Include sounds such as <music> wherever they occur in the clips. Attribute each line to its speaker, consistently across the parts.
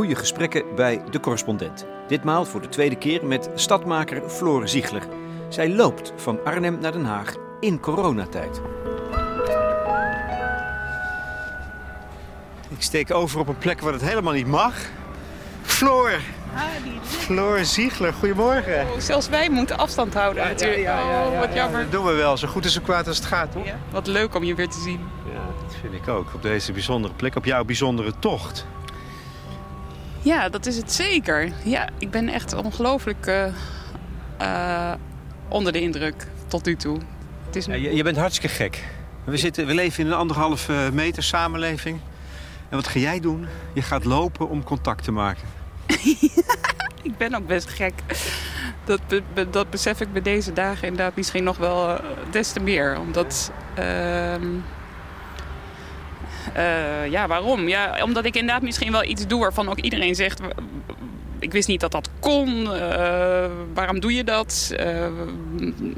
Speaker 1: goede gesprekken bij de correspondent. Ditmaal voor de tweede keer met stadmaker Floor Ziegler. Zij loopt van Arnhem naar Den Haag in coronatijd.
Speaker 2: Ik steek over op een plek waar het helemaal niet mag. Floor! Floor Ziegler, goedemorgen.
Speaker 3: Oh, zelfs wij moeten afstand houden natuurlijk. oh, wat jammer.
Speaker 2: Dat doen we wel, zo goed en zo kwaad als het gaat, toch?
Speaker 3: Ja, wat leuk om je weer te zien.
Speaker 2: Ja, dat vind ik ook. Op deze bijzondere plek, op jouw bijzondere tocht.
Speaker 3: Ja, dat is het zeker. Ja, ik ben echt ongelooflijk eh, eh, onder de indruk tot nu toe. Het is...
Speaker 2: Ja, je, je bent hartstikke gek. We, zitten, we leven in een anderhalve meter samenleving. En wat ga jij doen? Je gaat lopen om contact te maken. <laughs>
Speaker 3: ik ben ook best gek. Dat, be, be, dat besef ik bij deze dagen inderdaad misschien nog wel des te meer. Omdat... Uh, uh, ja, waarom? Ja, omdat ik inderdaad misschien wel iets doe waarvan ook iedereen zegt... Ik wist niet dat dat kon. Uh, waarom doe je dat? Uh,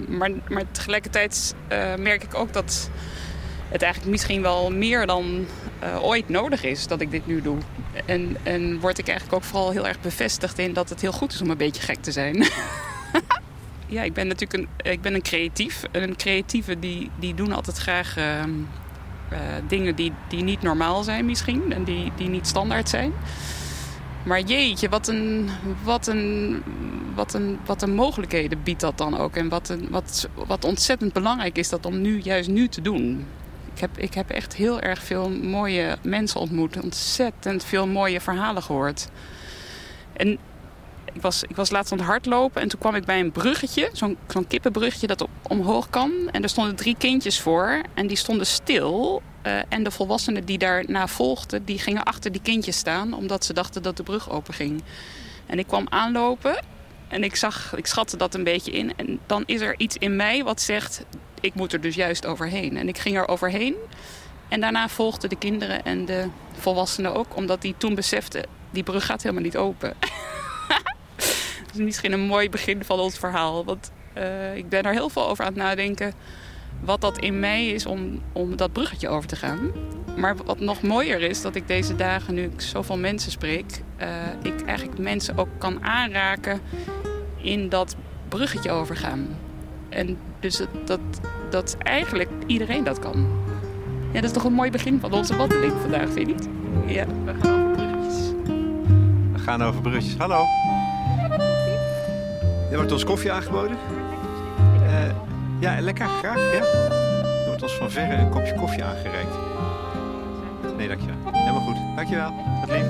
Speaker 3: maar, maar tegelijkertijd merk ik ook dat het eigenlijk misschien wel meer dan ooit nodig is dat ik dit nu doe. En, en word ik eigenlijk ook vooral heel erg bevestigd in dat het heel goed is om een beetje gek te zijn. <laughs> ja, ik ben natuurlijk een, ik ben een creatief. En een creatieve die, die doen altijd graag uh, dingen die, die niet normaal zijn misschien. En die, die niet standaard zijn. Maar jeetje, wat een, wat, een, wat, een, wat een mogelijkheden biedt dat dan ook. En wat, een, wat, wat ontzettend belangrijk is dat om nu, juist nu te doen. Ik heb, ik heb echt heel erg veel mooie mensen ontmoet. Ontzettend veel mooie verhalen gehoord. En ik was, ik was laatst aan het hardlopen en toen kwam ik bij een bruggetje. Zo'n kippenbruggetje dat omhoog kan. En er stonden drie kindjes voor. En die stonden stil. Uh, en de volwassenen die daarna volgden, die gingen achter die kindjes staan. Omdat ze dachten dat de brug open ging. En ik kwam aanlopen en ik, zag, ik schatte dat een beetje in. En dan is er iets in mij wat zegt, ik moet er dus juist overheen. En ik ging er overheen. En daarna volgden de kinderen en de volwassenen ook. Omdat die toen beseften, die brug gaat helemaal niet open. <laughs> is misschien een mooi begin van ons verhaal. Want uh, ik ben er heel veel over aan het nadenken. Wat dat in mij is om, om dat bruggetje over te gaan. Maar wat nog mooier is, dat ik deze dagen, nu ik zoveel mensen spreek... Uh, ik eigenlijk mensen ook kan aanraken in dat bruggetje overgaan. En dus dat, dat eigenlijk iedereen dat kan. Ja, dat is toch een mooi begin van onze wandeling vandaag, vind je niet? Ja, we gaan over bruggetjes.
Speaker 2: We gaan over bruggetjes. Hallo. Er wordt ons koffie aangeboden. Uh, ja, lekker, graag. Ja. Er wordt ons van verre een kopje koffie aangereikt. Nee, dankjewel. Helemaal goed. Dankjewel. Wat lief.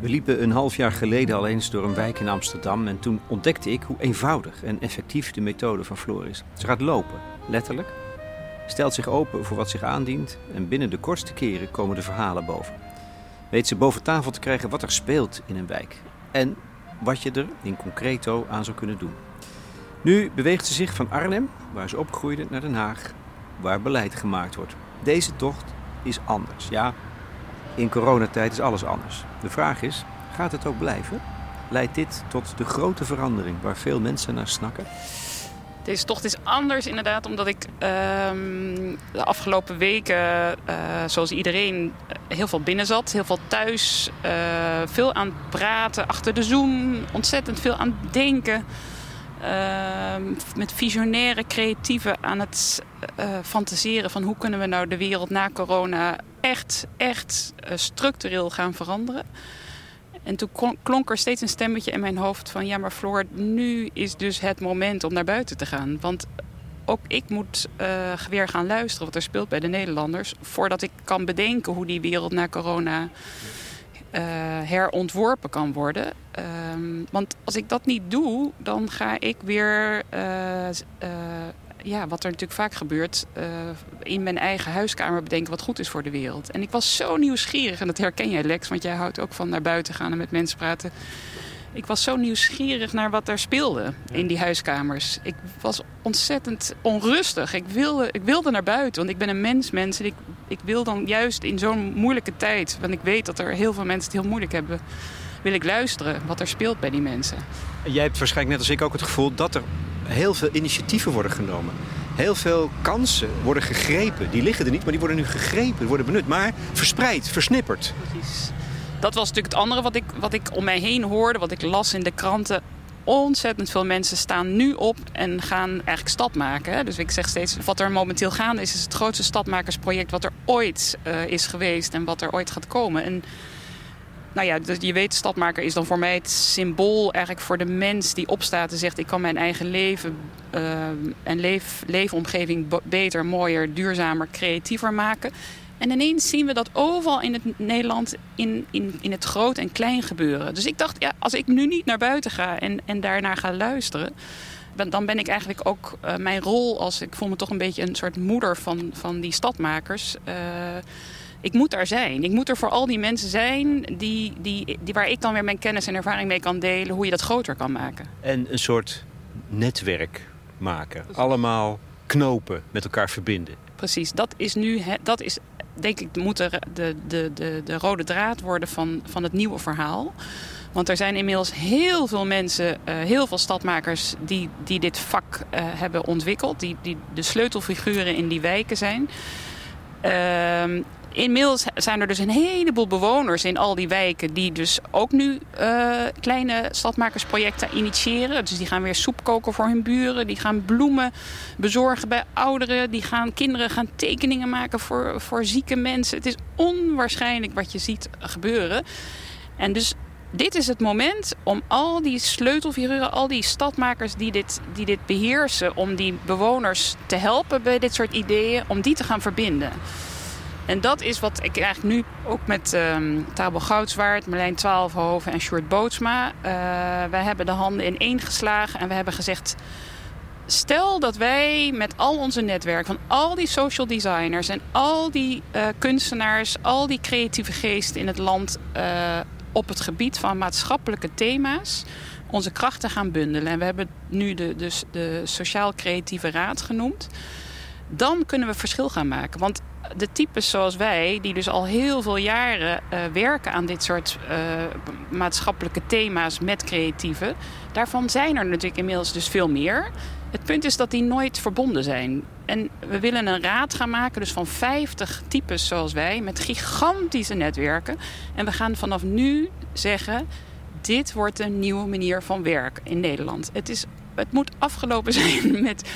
Speaker 1: We liepen een half jaar geleden al eens door een wijk in Amsterdam en toen ontdekte ik hoe eenvoudig en effectief de methode van Floor is. Ze gaat lopen, letterlijk, stelt zich open voor wat zich aandient en binnen de kortste keren komen de verhalen boven. Weet ze boven tafel te krijgen wat er speelt in een wijk en wat je er in concreto aan zou kunnen doen. Nu beweegt ze zich van Arnhem, waar ze opgroeide, naar Den Haag, waar beleid gemaakt wordt. Deze tocht is anders. Ja, in coronatijd is alles anders. De vraag is, gaat het ook blijven? Leidt dit tot de grote verandering waar veel mensen naar snakken?
Speaker 3: Deze tocht is anders inderdaad, omdat ik uh, de afgelopen weken, uh, zoals iedereen, heel veel binnen zat. Heel veel thuis, uh, veel aan het praten, achter de Zoom, ontzettend veel aan het denken. met visionaire creatieven aan het fantaseren van hoe kunnen we nou de wereld na corona echt, echt structureel gaan veranderen. En toen klonk er steeds een stemmetje in mijn hoofd van... ja, maar Floor, nu is dus het moment om naar buiten te gaan. Want ook ik moet uh, weer gaan luisteren wat er speelt bij de Nederlanders... voordat ik kan bedenken hoe die wereld na corona uh, herontworpen kan worden. Um, want als ik dat niet doe, dan ga ik weer... Uh, ja, wat er natuurlijk vaak gebeurt, uh, in mijn eigen huiskamer bedenken wat goed is voor de wereld. En ik was zo nieuwsgierig, en dat herken jij Lex, want jij houdt ook van naar buiten gaan en met mensen praten. Ik was zo nieuwsgierig naar wat er speelde in die huiskamers. Ik was ontzettend onrustig. Ik wilde, ik wilde naar buiten, want ik ben een mens, mensen. Ik, ik wil dan juist in zo'n moeilijke tijd, want ik weet dat er heel veel mensen het heel moeilijk hebben, wil ik luisteren wat er speelt bij die mensen.
Speaker 2: Jij hebt waarschijnlijk net als ik ook het gevoel dat er heel veel initiatieven worden genomen.
Speaker 1: Heel veel kansen worden gegrepen. Die liggen er niet, maar die worden nu gegrepen, worden benut. Maar verspreid, versnipperd.
Speaker 3: Precies. Dat was natuurlijk het andere wat ik, wat ik om mij heen hoorde, wat ik las in de kranten. Ontzettend veel mensen staan nu op en gaan eigenlijk stad maken. Dus ik zeg steeds, wat er momenteel gaande is, is het grootste stadmakersproject wat er ooit uh, is geweest en wat er ooit gaat komen. En nou ja, je weet, stadmaker is dan voor mij het symbool eigenlijk voor de mens die opstaat en zegt: ik kan mijn eigen leven uh, en leef, leefomgeving beter, mooier, duurzamer, creatiever maken. En ineens zien we dat overal in het Nederland in, in, in het groot en klein gebeuren. Dus ik dacht, ja, als ik nu niet naar buiten ga en, en daarnaar ga luisteren, dan ben ik eigenlijk ook uh, mijn rol als ik voel me toch een beetje een soort moeder van, van die stadmakers. Uh, ik moet daar zijn. Ik moet er voor al die mensen zijn die, die, die, waar ik dan weer mijn kennis en ervaring mee kan delen, hoe je dat groter kan maken.
Speaker 1: En een soort netwerk maken. Allemaal knopen met elkaar verbinden.
Speaker 3: Precies, dat is nu, dat is denk ik, moet de, de, de, de, rode draad worden van, van het nieuwe verhaal. Want er zijn inmiddels heel veel mensen, uh, heel veel stadmakers die, die dit vak uh, hebben ontwikkeld. Die, die de sleutelfiguren in die wijken zijn. Uh, Inmiddels zijn er dus een heleboel bewoners in al die wijken die dus ook nu uh, kleine stadmakersprojecten initiëren. Dus die gaan weer soep koken voor hun buren, die gaan bloemen bezorgen bij ouderen, die gaan kinderen gaan tekeningen maken voor, voor zieke mensen. Het is onwaarschijnlijk wat je ziet gebeuren. En dus dit is het moment om al die sleutelfiguren, al die stadmakers die dit, die dit beheersen, om die bewoners te helpen bij dit soort ideeën, om die te gaan verbinden. En dat is wat ik eigenlijk nu ook met um, Tabel Goudswaard, Marlijn Twaalfhoven en Sjoerd Bootsma... Uh, wij hebben de handen in één geslagen en we hebben gezegd... Stel dat wij met al onze netwerk van al die social designers en al die uh, kunstenaars, al die creatieve geesten in het land uh, op het gebied van maatschappelijke thema's onze krachten gaan bundelen. En we hebben nu de, dus de Sociaal Creatieve Raad genoemd. Dan kunnen we verschil gaan maken. Want de types zoals wij, die dus al heel veel jaren uh, werken aan dit soort uh, maatschappelijke thema's met creatieven, daarvan zijn er natuurlijk inmiddels dus veel meer. Het punt is dat die nooit verbonden zijn. En we willen een raad gaan maken, dus van 50 types zoals wij, met gigantische netwerken. En we gaan vanaf nu zeggen: dit wordt een nieuwe manier van werken in Nederland. Het, is, het moet afgelopen <laughs> zijn met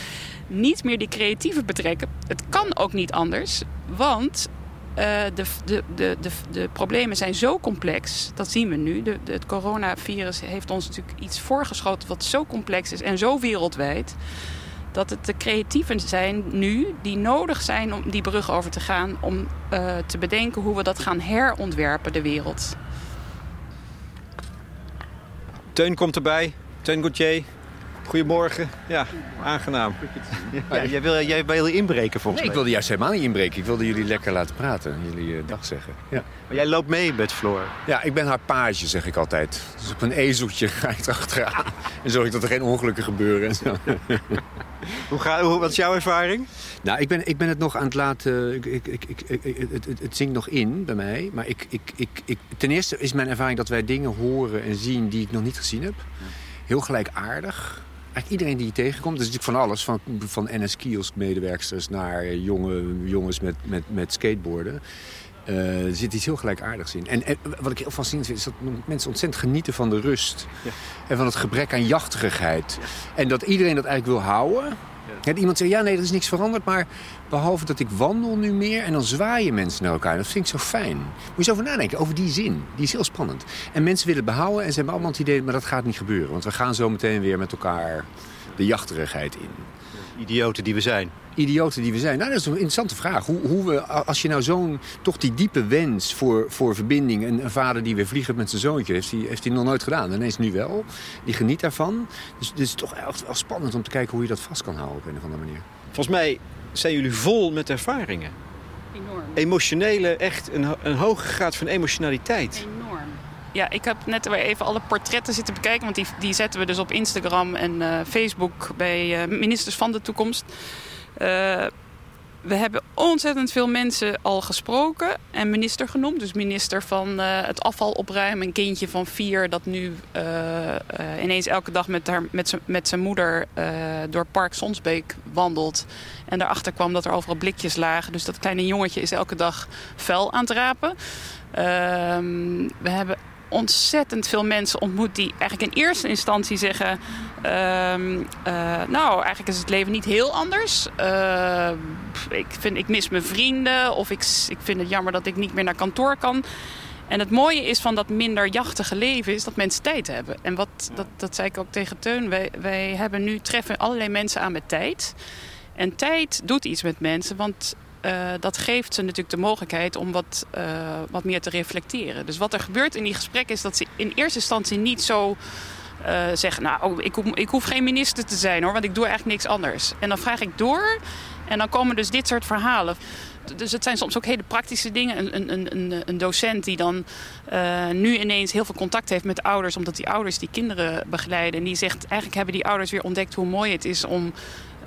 Speaker 3: niet meer die creatieve betrekken. Het kan ook niet anders, want uh, de, de, de, de, problemen zijn zo complex. Dat zien we nu. Het coronavirus heeft ons natuurlijk iets voorgeschoten wat zo complex is en zo wereldwijd. Dat het de creatieven zijn nu die nodig zijn om die brug over te gaan. Om uh, te bedenken hoe we dat gaan herontwerpen, de wereld.
Speaker 1: Teun komt erbij. Teun Gauthier, Goedemorgen. Ja, aangenaam. Ja, jij, wil, jij wil inbreken volgens
Speaker 4: nee, mij. ik wilde juist helemaal niet inbreken. Ik wilde jullie lekker laten praten. Jullie uh, dag zeggen. Ja.
Speaker 1: Maar jij loopt mee met Floor.
Speaker 4: Ja, ik ben haar page, zeg ik altijd. Dus op een ezeltje <laughs> ga ik erachteraan. En zorg ik dat er geen ongelukken gebeuren en zo.
Speaker 1: hoe ga, hoe, wat is jouw ervaring?
Speaker 4: Nou, ik ben, ik ben het nog aan het laten... Ik, ik, ik, ik, het, het, het zingt nog in bij mij. Maar ik, ik, ik, ik, ten eerste is mijn ervaring dat wij dingen horen en zien die ik nog niet gezien heb. Heel gelijkaardig eigenlijk iedereen die je tegenkomt, dat is natuurlijk van alles. Van, van NS Kiosk medewerksters naar jonge, jongens met, met, met skateboarden. Uh, er zit iets heel gelijkaardigs in. En, en wat ik heel fascinerend vind, is dat mensen ontzettend genieten van de rust. Ja. En van het gebrek aan jachtigheid. En dat iedereen dat eigenlijk wil houden. Ja. iemand zegt, ja nee, er is niks veranderd, maar behalve dat ik wandel nu meer... en dan zwaaien mensen naar elkaar. Dat vind ik zo fijn. Moet je eens over nadenken, over die zin. Die is heel spannend. En mensen willen behouden en ze hebben allemaal het idee... maar dat gaat niet gebeuren, want we gaan zo meteen weer met elkaar de jachterigheid in.
Speaker 1: Idioten die we zijn.
Speaker 4: Idioten die we zijn. Nou, dat is een interessante vraag. Hoe, hoe we, als je nou zo'n, toch die diepe wens voor, voor verbinding... Een, een, vader die weer vliegt met zijn zoontje, heeft hij heeft nog nooit gedaan. Ineens nu wel. Die geniet daarvan. Dus het is toch echt wel spannend om te kijken hoe je dat vast kan houden op een of andere manier.
Speaker 1: Volgens mij zijn jullie vol met ervaringen. Enorm. Emotionele, echt een, een hoge graad van emotionaliteit.
Speaker 3: Enorm. Ja, ik heb net weer even alle portretten zitten bekijken. Want die, die zetten we dus op Instagram en uh, Facebook bij uh, ministers van de toekomst. Uh, we hebben ontzettend veel mensen al gesproken en minister genoemd. Dus minister van uh, het afval opruimen. Een kindje van vier dat nu uh, ineens elke dag met, haar, met, met zijn moeder door Park Sonsbeek wandelt. En daarachter kwam dat er overal blikjes lagen. Dus dat kleine jongetje is elke dag vuil aan het rapen. Ehm, we hebben ontzettend veel mensen ontmoet die eigenlijk in eerste instantie zeggen... Ehm, uh, nou, eigenlijk is het leven niet heel anders. Uh, ik, vind, ik mis mijn vrienden of ik, ik vind het jammer dat ik niet meer naar kantoor kan. En het mooie is van dat minder jachtige leven is dat mensen tijd hebben. En wat, dat, dat zei ik ook tegen Teun. Wij, wij hebben nu treffen allerlei mensen aan met tijd. En tijd doet iets met mensen, want uh, dat geeft ze natuurlijk de mogelijkheid om wat, uh, wat meer te reflecteren. Dus wat er gebeurt in die gesprekken is dat ze in eerste instantie niet zo uh, zeggen... nou, oh, ik, hoef, ik hoef geen minister te zijn hoor, want ik doe eigenlijk niks anders. En dan vraag ik door en dan komen dus dit soort verhalen. Dus het zijn soms ook hele praktische dingen. Een, een, een, een docent die dan nu ineens heel veel contact heeft met ouders... omdat die ouders die kinderen begeleiden. En die zegt, eigenlijk hebben die ouders weer ontdekt hoe mooi het is om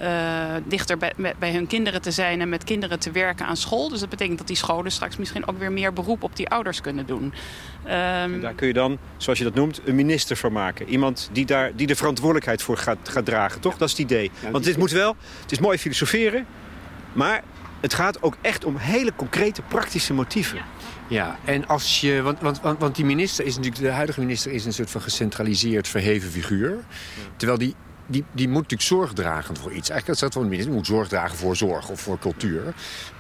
Speaker 3: uh, dichter bij, bij hun kinderen te zijn en met kinderen te werken aan school. Dus dat betekent dat die scholen straks misschien ook weer meer beroep op die ouders kunnen doen. Um,
Speaker 1: en daar kun je dan, zoals je dat noemt, een minister van maken. Iemand die, daar, die de verantwoordelijkheid voor gaat, gaat dragen, toch? Dat is het idee. Want dit moet wel, het is mooi filosoferen, maar het gaat ook echt om hele concrete, praktische motieven. Ja.
Speaker 4: Ja, en als je. Want, want, want, want die minister is natuurlijk. De huidige minister is een soort van gecentraliseerd verheven figuur. Ja. Terwijl die die, die moet natuurlijk zorg dragen voor iets. Eigenlijk dat van de minister. Moet zorg dragen voor zorg of voor cultuur.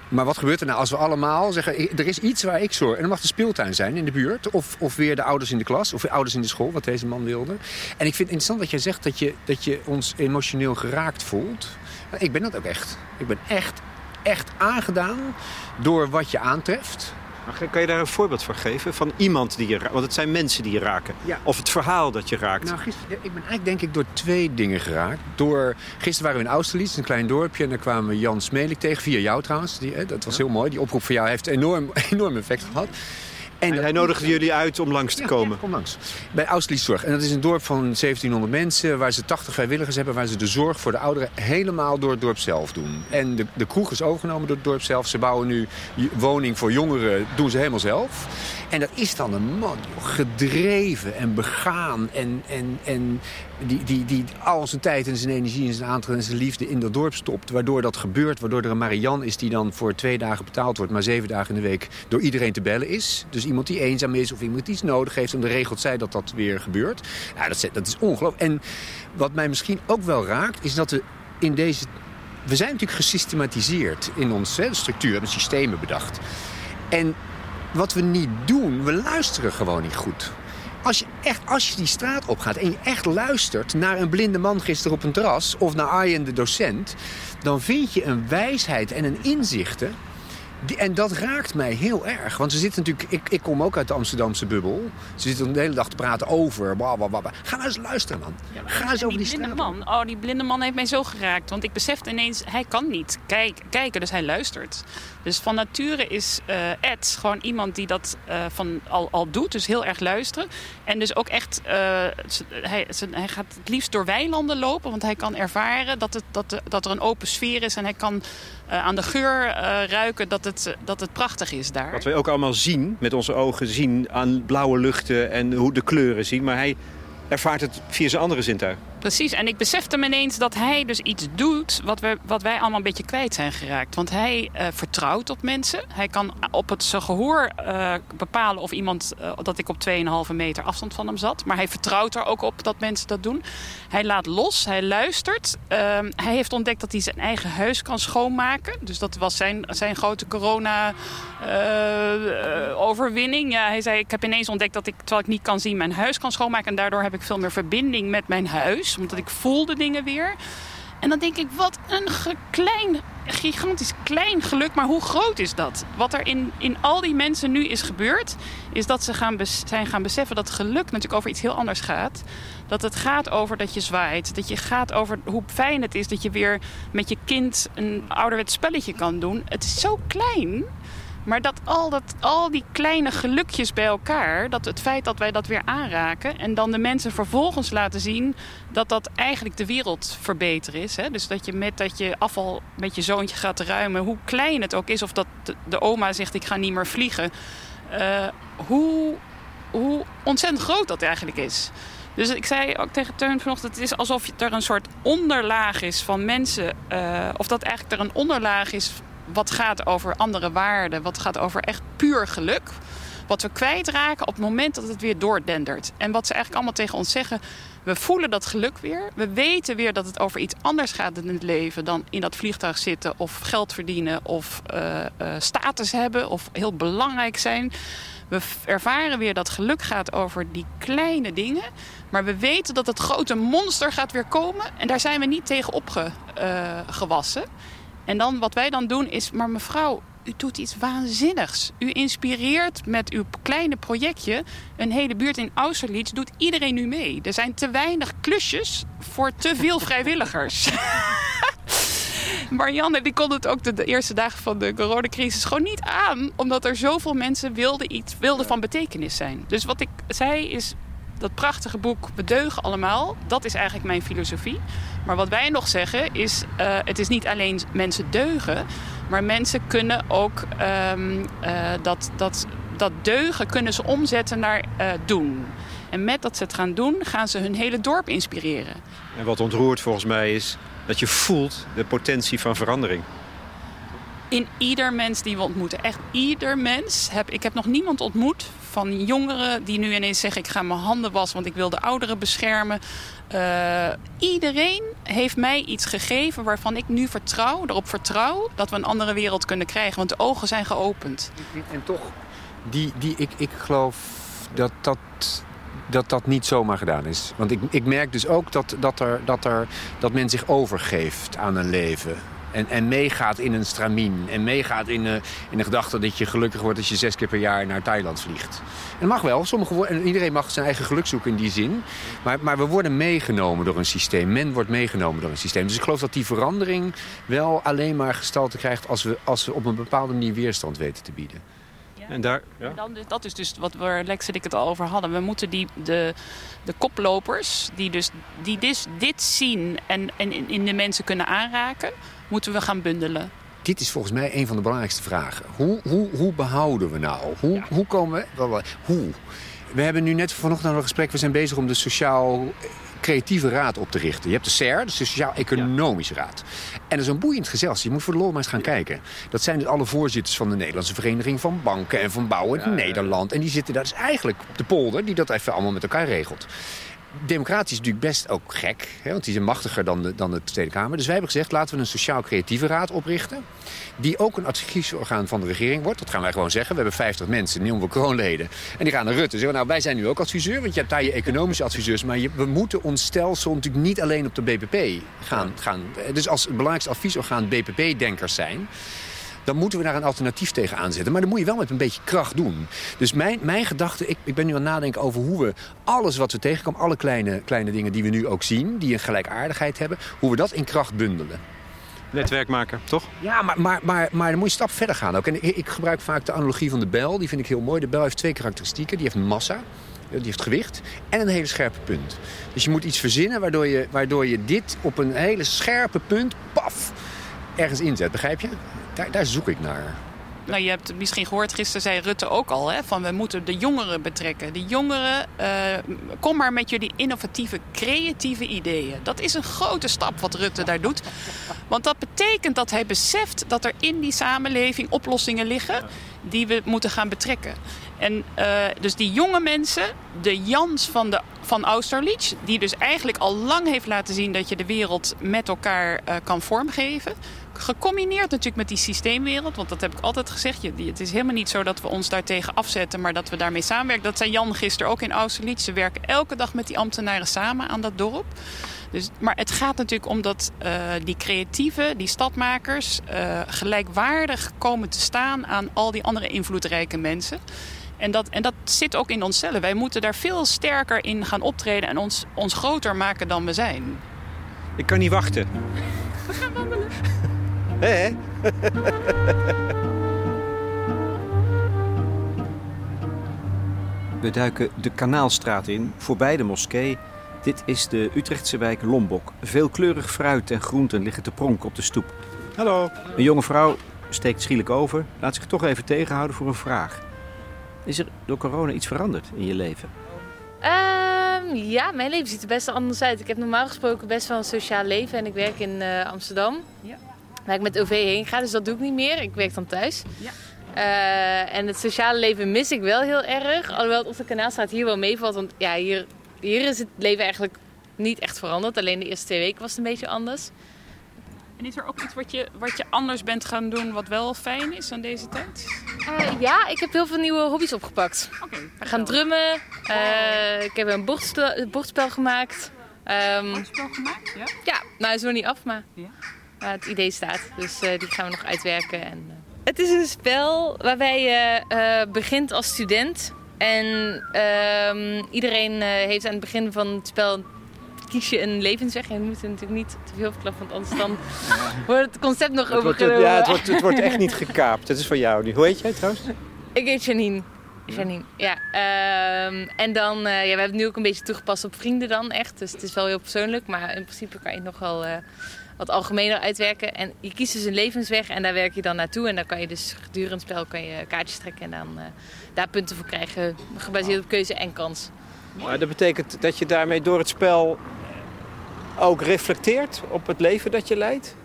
Speaker 4: Maar wat gebeurt er nou als we allemaal zeggen... er is iets waar ik zorg... en dan mag de speeltuin zijn in de buurt... of, of weer de ouders in de klas... of weer ouders in de school, wat deze man wilde. En ik vind het interessant dat jij zegt dat je, dat je ons emotioneel geraakt voelt. Ik ben dat ook echt. Ik ben echt, echt aangedaan door wat je aantreft...
Speaker 1: Maar kan je daar een voorbeeld van geven? Van iemand die je raakt? Want het zijn mensen die je raken. Ja. Of het verhaal dat je raakt.
Speaker 4: Nou, gisteren, ik ben eigenlijk denk ik door twee dingen geraakt. Door, gisteren waren we in Austerlitz, een klein dorpje. En daar kwamen we Jan Smelik tegen. Via jou trouwens. Die, dat was ja. heel mooi. Die oproep van jou heeft enorm, <laughs> enorm effect gehad.
Speaker 1: En, hij nodigde jullie uit om langs te
Speaker 4: ja,
Speaker 1: komen?
Speaker 4: Ja, kom langs. Bij Austerlitz En dat is een dorp van 1700 mensen... waar ze 80 vrijwilligers hebben... waar ze de zorg voor de ouderen helemaal door het dorp zelf doen. En de, de kroeg is overgenomen door het dorp zelf. Ze bouwen nu woning voor jongeren, doen ze helemaal zelf. En dat is dan een man, joh, gedreven en begaan. En, en, en die, die, die al zijn tijd en zijn energie en zijn aandacht en zijn liefde in dat dorp stopt. Waardoor dat gebeurt. Waardoor er een Marian is die dan voor twee dagen betaald wordt. Maar zeven dagen in de week door iedereen te bellen is. Dus iemand die eenzaam is of iemand die iets nodig heeft. En de regelt zij dat dat weer gebeurt. Ja, dat, dat is ongelooflijk. En wat mij misschien ook wel raakt is dat we in deze... We zijn natuurlijk gesystematiseerd in onze structuur. We hebben systemen bedacht. En wat we niet doen, we luisteren gewoon niet goed. Als je, echt, als je die straat opgaat en je echt luistert naar een blinde man gisteren op een terras... of naar Arjen de docent, dan vind je een wijsheid en een inzichten die, en dat raakt mij heel erg. Want ze zitten natuurlijk... Ik, ik kom ook uit de Amsterdamse bubbel. Ze zitten de hele dag te praten over... Blah, blah, blah. Ga nou eens luisteren, man. Ja, Ga eens over die,
Speaker 3: die blinde man. Oh, die blinde man heeft mij zo geraakt. Want ik besefte ineens... Hij kan niet kijk, kijken, dus hij luistert. Dus van nature is uh, Ed gewoon iemand die dat uh, van al, al doet. Dus heel erg luisteren. En dus ook echt... Uh, hij, hij gaat het liefst door weilanden lopen. Want hij kan ervaren dat, het, dat, dat er een open sfeer is. En hij kan aan de geur ruiken dat het, dat het prachtig is daar.
Speaker 1: Wat wij ook allemaal zien, met onze ogen zien aan blauwe luchten en hoe de kleuren zien. Maar hij ervaart het via zijn andere zintuig.
Speaker 3: Precies, en ik besefte me ineens dat hij dus iets doet wat, we, wat wij allemaal een beetje kwijt zijn geraakt. Want hij uh, vertrouwt op mensen. Hij kan op het zijn gehoor uh, bepalen of iemand, uh, dat ik op 2,5 meter afstand van hem zat. Maar hij vertrouwt er ook op dat mensen dat doen. Hij laat los, hij luistert. hij heeft ontdekt dat hij zijn eigen huis kan schoonmaken. Dus dat was zijn, zijn grote corona-overwinning. ja, hij zei, ik heb ineens ontdekt dat ik, terwijl ik niet kan zien, mijn huis kan schoonmaken. En daardoor heb ik veel meer verbinding met mijn huis omdat ik voelde dingen weer. En dan denk ik, wat een klein, gigantisch klein geluk. Maar hoe groot is dat? Wat er in, in al die mensen nu is gebeurd... is dat ze gaan zijn gaan beseffen dat geluk natuurlijk over iets heel anders gaat. Dat het gaat over dat je zwaait. Dat je gaat over hoe fijn het is dat je weer met je kind... een ouderwets spelletje kan doen. Het is zo klein... Maar dat al, dat al die kleine gelukjes bij elkaar, dat het feit dat wij dat weer aanraken en dan de mensen vervolgens laten zien dat dat eigenlijk de wereld verbeteren is. Hè? Dus dat je met dat je afval met je zoontje gaat ruimen, hoe klein het ook is, of dat de oma zegt ik ga niet meer vliegen, uh, hoe, hoe ontzettend groot dat eigenlijk is. Dus ik zei ook tegen Teun vanochtend... het is alsof er een soort onderlaag is van mensen... Uh, of dat eigenlijk er een onderlaag is wat gaat over andere waarden... wat gaat over echt puur geluk... wat we kwijtraken op het moment dat het weer doordendert. En wat ze eigenlijk allemaal tegen ons zeggen... we voelen dat geluk weer. We weten weer dat het over iets anders gaat in het leven... dan in dat vliegtuig zitten of geld verdienen... of uh, uh, status hebben of heel belangrijk zijn... We ervaren weer dat geluk gaat over die kleine dingen. Maar we weten dat het grote monster gaat weer komen. En daar zijn we niet tegen opgewassen. Uh, en dan wat wij dan doen is... Maar mevrouw, u doet iets waanzinnigs. U inspireert met uw kleine projectje een hele buurt in Austerlitz. Doet iedereen nu mee. Er zijn te weinig klusjes voor te veel <laughs> vrijwilligers. <laughs> Marianne die kon het ook de, de, eerste dagen van de coronacrisis gewoon niet aan. Omdat er zoveel mensen wilden, iets, wilden van betekenis zijn. Dus wat ik zei is, dat prachtige boek We deugen allemaal, dat is eigenlijk mijn filosofie. Maar wat wij nog zeggen is, uh, het is niet alleen mensen deugen... maar mensen kunnen ook um, uh, dat, dat, dat deugen kunnen ze omzetten naar uh, doen. En met dat ze het gaan doen, gaan ze hun hele dorp inspireren.
Speaker 2: En wat ontroert volgens mij is dat je voelt de potentie van verandering.
Speaker 3: In ieder mens die we ontmoeten. Echt ieder mens. Heb, ik heb nog niemand ontmoet van jongeren die nu ineens zeggen... ik ga mijn handen wassen, want ik wil de ouderen beschermen. Uh, iedereen heeft mij iets gegeven waarvan ik nu vertrouw, erop vertrouw... dat we een andere wereld kunnen krijgen. Want de ogen zijn geopend.
Speaker 4: En toch, die, die, ik, ik geloof dat dat dat dat niet zomaar gedaan is. Want ik, ik merk dus ook dat, dat, er, dat, er, dat men zich overgeeft aan een leven. En, en meegaat in een stramien. En meegaat in, uh, in de gedachte dat je gelukkig wordt als je zes keer per jaar naar Thailand vliegt. En dat mag wel. Sommige, en iedereen mag zijn eigen geluk zoeken in die zin. Maar, maar we worden meegenomen door een systeem. Men wordt meegenomen door een systeem. Dus ik geloof dat die verandering wel alleen maar gestalte krijgt... als we, als we op een bepaalde manier weerstand weten te bieden.
Speaker 3: En daar, ja? en dan, dat is dus wat we Lex en ik het al over hadden. We moeten die, de, de koplopers die, dus, die dus dit zien en, en in de mensen kunnen aanraken... moeten we gaan bundelen.
Speaker 4: Dit is volgens mij een van de belangrijkste vragen. Hoe, hoe, hoe behouden we nou? Hoe, ja. hoe komen we... Hoe? We hebben nu net vanochtend een gesprek. We zijn bezig om de sociaal creatieve raad op te richten. Je hebt de SER, de Sociaal-Economische Raad. En dat is een boeiend gezelschap. Je moet voor de lol maar eens gaan kijken. Dat zijn dus alle voorzitters van de Nederlandse Vereniging van Banken en van Bouwen in Nederland. En die zitten daar. Dat is eigenlijk de polder die dat even allemaal met elkaar regelt democratisch is natuurlijk best ook gek. Hè, want die zijn machtiger dan de, dan de Tweede Kamer. Dus wij hebben gezegd, laten we een sociaal-creatieve raad oprichten. Die ook een adviesorgaan van de regering wordt. Dat gaan wij gewoon zeggen. We hebben 50 mensen, die noemen we kroonleden. En die gaan naar Rutte. Zeggen, nou, wij zijn nu ook adviseur. Want je hebt daar je economische adviseurs. Maar je, we moeten ons stelsel natuurlijk niet alleen op de BPP gaan. gaan dus als het belangrijkste adviesorgaan BPP-denkers zijn dan moeten we daar een alternatief tegen aanzetten. Maar dan moet je wel met een beetje kracht doen. Dus mijn, mijn gedachte, ik, ik ben nu aan het nadenken over hoe we alles wat we tegenkomen... alle kleine, kleine dingen die we nu ook zien, die een gelijkaardigheid hebben... hoe we dat in kracht bundelen.
Speaker 2: Netwerk maken, toch?
Speaker 4: Ja, maar, maar, maar, maar dan moet je een stap verder gaan ook. En ik, ik gebruik vaak de analogie van de bel. Die vind ik heel mooi. De bel heeft twee karakteristieken. Die heeft massa die heeft gewicht en een hele scherpe punt. Dus je moet iets verzinnen waardoor je, waardoor je dit op een hele scherpe punt, paf, ergens inzet. Begrijp je? Daar, daar zoek ik naar.
Speaker 3: Nou, je hebt misschien gehoord, gisteren zei Rutte ook al... Hè, van we moeten de jongeren betrekken. De jongeren, uh, kom maar met jullie innovatieve, creatieve ideeën. Dat is een grote stap wat Rutte daar doet. Want dat betekent dat hij beseft dat er in die samenleving oplossingen liggen... die we moeten gaan betrekken. En uh, dus die jonge mensen, de Jans van, de, van Austerlitz... die dus eigenlijk al lang heeft laten zien dat je de wereld met elkaar uh, kan vormgeven Gecombineerd natuurlijk met die systeemwereld. Want dat heb ik altijd gezegd. Het is helemaal niet zo dat we ons daartegen afzetten, maar dat we daarmee samenwerken. Dat zei Jan gisteren ook in Austerlitz. Ze werken elke dag met die ambtenaren samen aan dat dorp. Dus, maar het gaat natuurlijk om dat uh, die creatieven, die stadmakers, uh, gelijkwaardig komen te staan aan al die andere invloedrijke mensen. En dat, en dat zit ook in onszelf. Wij moeten daar veel sterker in gaan optreden en ons, ons groter maken dan we zijn.
Speaker 2: Ik kan niet wachten.
Speaker 3: We gaan wandelen.
Speaker 2: Hè? <laughs>
Speaker 1: We duiken de Kanaalstraat in, voorbij de moskee. Dit is de Utrechtse wijk Lombok. Veelkleurig fruit en groenten liggen te pronken op de stoep.
Speaker 2: Hallo.
Speaker 1: Een jonge vrouw steekt schielijk over, laat zich toch even tegenhouden voor een vraag. Is er door corona iets veranderd in je leven?
Speaker 5: Ehm, ja, mijn leven ziet er best anders uit. Ik heb normaal gesproken best wel een sociaal leven en ik werk in eh, Amsterdam.
Speaker 3: Ja.
Speaker 5: Waar ik met OV heen ga, dus dat doe ik niet meer. Ik werk dan thuis.
Speaker 3: Ja.
Speaker 5: Eh, en het sociale leven mis ik wel heel erg. Alhoewel het op de kanaalstraat hier wel meevalt. Want ja, hier, hier is het leven eigenlijk niet echt veranderd. Alleen de eerste twee weken was het een beetje anders.
Speaker 3: En is er ook iets wat je, wat je anders bent gaan doen wat wel fijn is aan deze tijd?
Speaker 5: Eh, ja, ik heb heel veel nieuwe hobby's opgepakt.
Speaker 3: Oké.
Speaker 5: We gaan drummen. Eh, ik heb een bordspel, bordspel gemaakt. Ehm,
Speaker 3: spel gemaakt? Ja.
Speaker 5: Ja, nou is nog niet af, maar
Speaker 3: Ja.
Speaker 5: Maar het idee staat. Dus eh, die gaan we nog uitwerken. En, eh. Het is een spel waarbij je eh, begint als student. En ehm, iedereen eh, heeft aan het begin van het spel kies je een levensweg. En we moeten natuurlijk niet te veel verklappen, want anders dan <laughs> wordt het concept nog
Speaker 2: Het wordt, ja, het wordt, het wordt echt niet gekaapt. Het is van jou nu. Hoe heet jij trouwens?
Speaker 5: Ik heet Janine. Janine, ja. Ehm, en dan, eh, ja, we hebben het nu ook een beetje toegepast op vrienden dan echt. Dus het is wel heel persoonlijk, maar in principe kan je het nog wel eh, wat algemener uitwerken. En je kiest dus een levensweg en daar werk je dan naartoe. En dan kan je dus gedurende het spel kan je kaartjes trekken en dan eh, daar punten voor krijgen. Gebaseerd op keuze en kans.
Speaker 2: Maar dat betekent dat je daarmee door het spel ook reflecteert op het leven dat je leidt?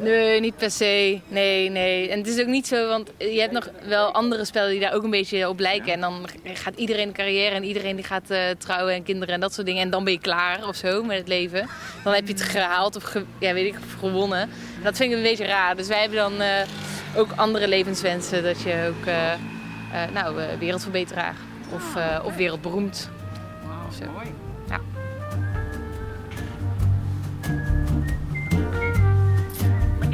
Speaker 5: Nee, niet per se. Nee, nee. En het is ook niet zo, want je hebt nog wel andere spellen die daar ook een beetje op lijken. En dan gaat iedereen een carrière en iedereen die gaat eh, trouwen en kinderen en dat soort dingen. En dan ben je klaar of zo met het leven. Dan heb je het gehaald of ge- ja, weet ik, gewonnen. Dat vind ik een beetje raar. Dus wij hebben dan eh, ook andere levenswensen. Dat je ook, eh, nou, wereldverbeteraar of, of wereldberoemd.
Speaker 3: Wauw, mooi.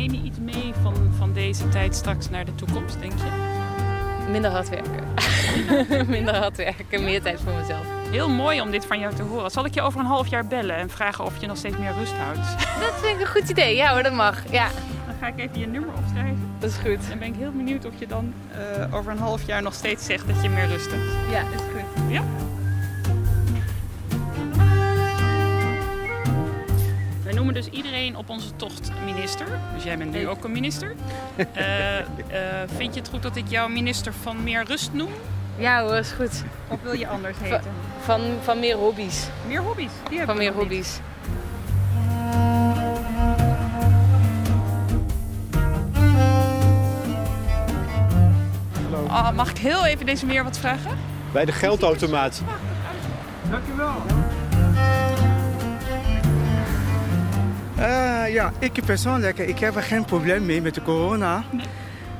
Speaker 3: Neem je iets mee van, van deze tijd straks naar de toekomst, denk je?
Speaker 5: Minder hard werken. <laughs> Minder hard werken, meer tijd voor mezelf.
Speaker 3: Heel mooi om dit van jou te horen. Zal ik je over een half jaar bellen en vragen of je nog steeds meer rust houdt? <laughs>
Speaker 5: Dat vind ik een goed idee. Ja hoor, dat mag. Ja,
Speaker 3: Dan ga ik even je nummer opschrijven.
Speaker 5: dat is goed.
Speaker 3: En ben ik heel benieuwd of je dan eh, over een half jaar nog steeds zegt dat je meer rust hebt.
Speaker 5: Ja, dat is goed.
Speaker 3: Ja? Noemen dus iedereen op onze tocht minister. Dus jij bent nu ook een minister. <laughs> Eh, eh, vind je het goed dat ik jou minister van meer rust noem?
Speaker 5: Ja hoor, is goed.
Speaker 3: Of wil je anders heten?
Speaker 5: Van, van meer hobby's.
Speaker 3: Meer hobby's. Die heb
Speaker 5: Van meer
Speaker 3: niet.
Speaker 5: hobby's.
Speaker 3: Ah, mag ik heel even deze meer wat vragen?
Speaker 2: Bij de geldautomaat.
Speaker 6: Eh, ja, ik persoonlijk, ik heb er geen probleem mee met de corona.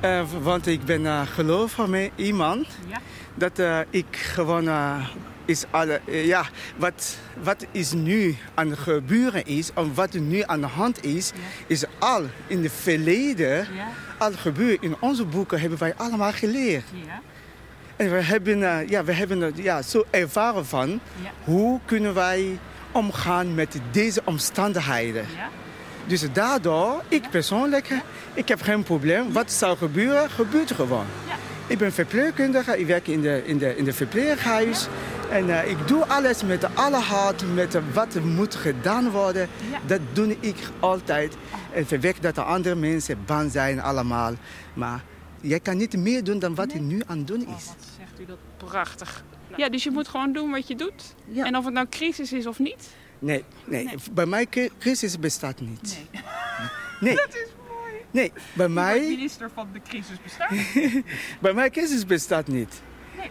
Speaker 6: Eh, want ik ben uh, gelovig met iemand.
Speaker 3: Ja.
Speaker 6: Dat eh, ik gewoon eh, is alle, eh, ja, wat, wat is nu aan het gebeuren is, en wat nu aan de hand is, is al in het verleden
Speaker 3: Ja,
Speaker 6: al gebeurd. In onze boeken hebben wij allemaal geleerd.
Speaker 3: ja,
Speaker 6: En we hebben, eh, ja, we hebben er ja, zo ervaren van hoe kunnen wij omgaan met deze omstandigheden.
Speaker 3: ja.
Speaker 6: Dus daardoor, ik persoonlijk, ik heb geen probleem. Wat zou gebeuren, gebeurt gewoon.
Speaker 3: Ja.
Speaker 6: Ik ben verpleegkundige, ik werk in de, in de, in de verpleeghuis. En eh, ik doe alles met alle hart, met wat er moet gedaan worden.
Speaker 3: Ja.
Speaker 6: Dat doe ik altijd. En verwek dat de andere mensen bang zijn allemaal. Maar jij kan niet meer doen dan wat je nu aan het doen
Speaker 3: Oh,
Speaker 6: is.
Speaker 3: wat zegt u dat prachtig. Ja, dus je moet gewoon doen wat je doet.
Speaker 6: Ja.
Speaker 3: En of het nou crisis is of niet.
Speaker 6: Nee, nee, bij mij cri- crisis bestaat niet.
Speaker 3: Nee.
Speaker 6: Nee, <laughs>
Speaker 3: Dat is mooi.
Speaker 6: nee, bij mij...
Speaker 3: minister van de crisis bestaat. <laughs>
Speaker 6: Bij mij crisis bestaat niet.
Speaker 3: Nee.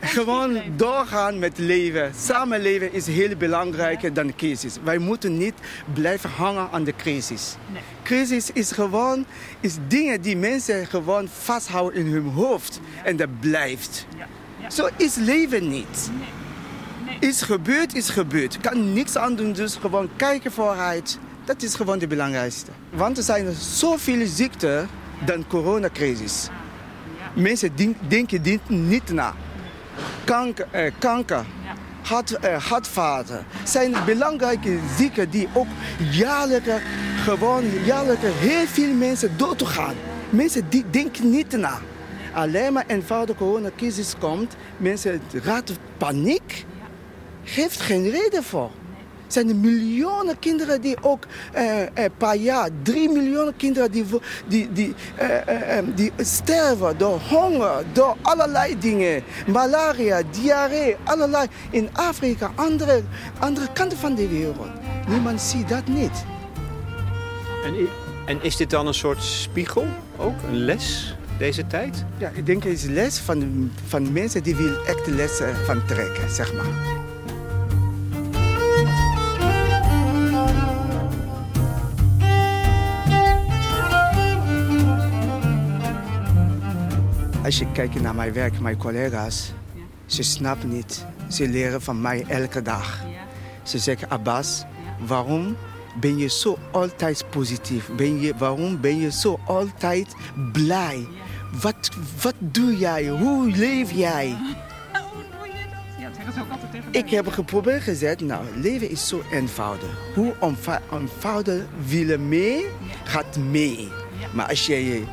Speaker 6: Gewoon doorgaan met leven. Samenleven is heel belangrijker dan de crisis. Wij moeten niet blijven hangen aan de crisis.
Speaker 3: Nee.
Speaker 6: Crisis is gewoon is dingen die mensen gewoon vasthouden in hun hoofd. En dat blijft.
Speaker 3: Ja.
Speaker 6: Zo is leven niet.
Speaker 3: Nee. Nee.
Speaker 6: Is gebeurd, is gebeurd. Kan niks aan doen, dus gewoon kijken vooruit. Dat is gewoon het belangrijkste. Want er zijn zoveel ziekten dan coronacrisis. Mensen denken dit niet na. Kanker, eh, kanker hart, eh, hartvaten zijn belangrijke ziekten die ook jaarlijks, gewoon jaarlijks heel veel mensen dood gaan. Mensen die denken niet na. Alleen maar eenvoudig coronacrisis komt, mensen raken paniek, geeft geen reden voor. Er zijn miljoenen kinderen die ook eh, een paar jaar, drie miljoen kinderen die, die, die, eh, eh, die sterven door honger, door allerlei dingen. Malaria, diarree, allerlei. In Afrika, andere, andere kanten van de wereld. Niemand ziet dat niet.
Speaker 1: En, en is dit dan een soort spiegel ook, een les? Deze tijd?
Speaker 6: Ja, ik denk het is les van, van mensen die wil echt lessen van trekken, zeg maar. Als je kijkt naar mijn werk, mijn collega's, ze snappen niet. Ze leren van mij elke dag. Ze zeggen, Abbas, waarom ben je zo altijd positief? Ben je, waarom ben je zo altijd blij? Wat, wat doe jij? Hoe leef jij? Ik heb geprobeerd gezegd, nou, leven is zo eenvoudig. Hoe eenvoudig willen mee, gaat mee. Maar als je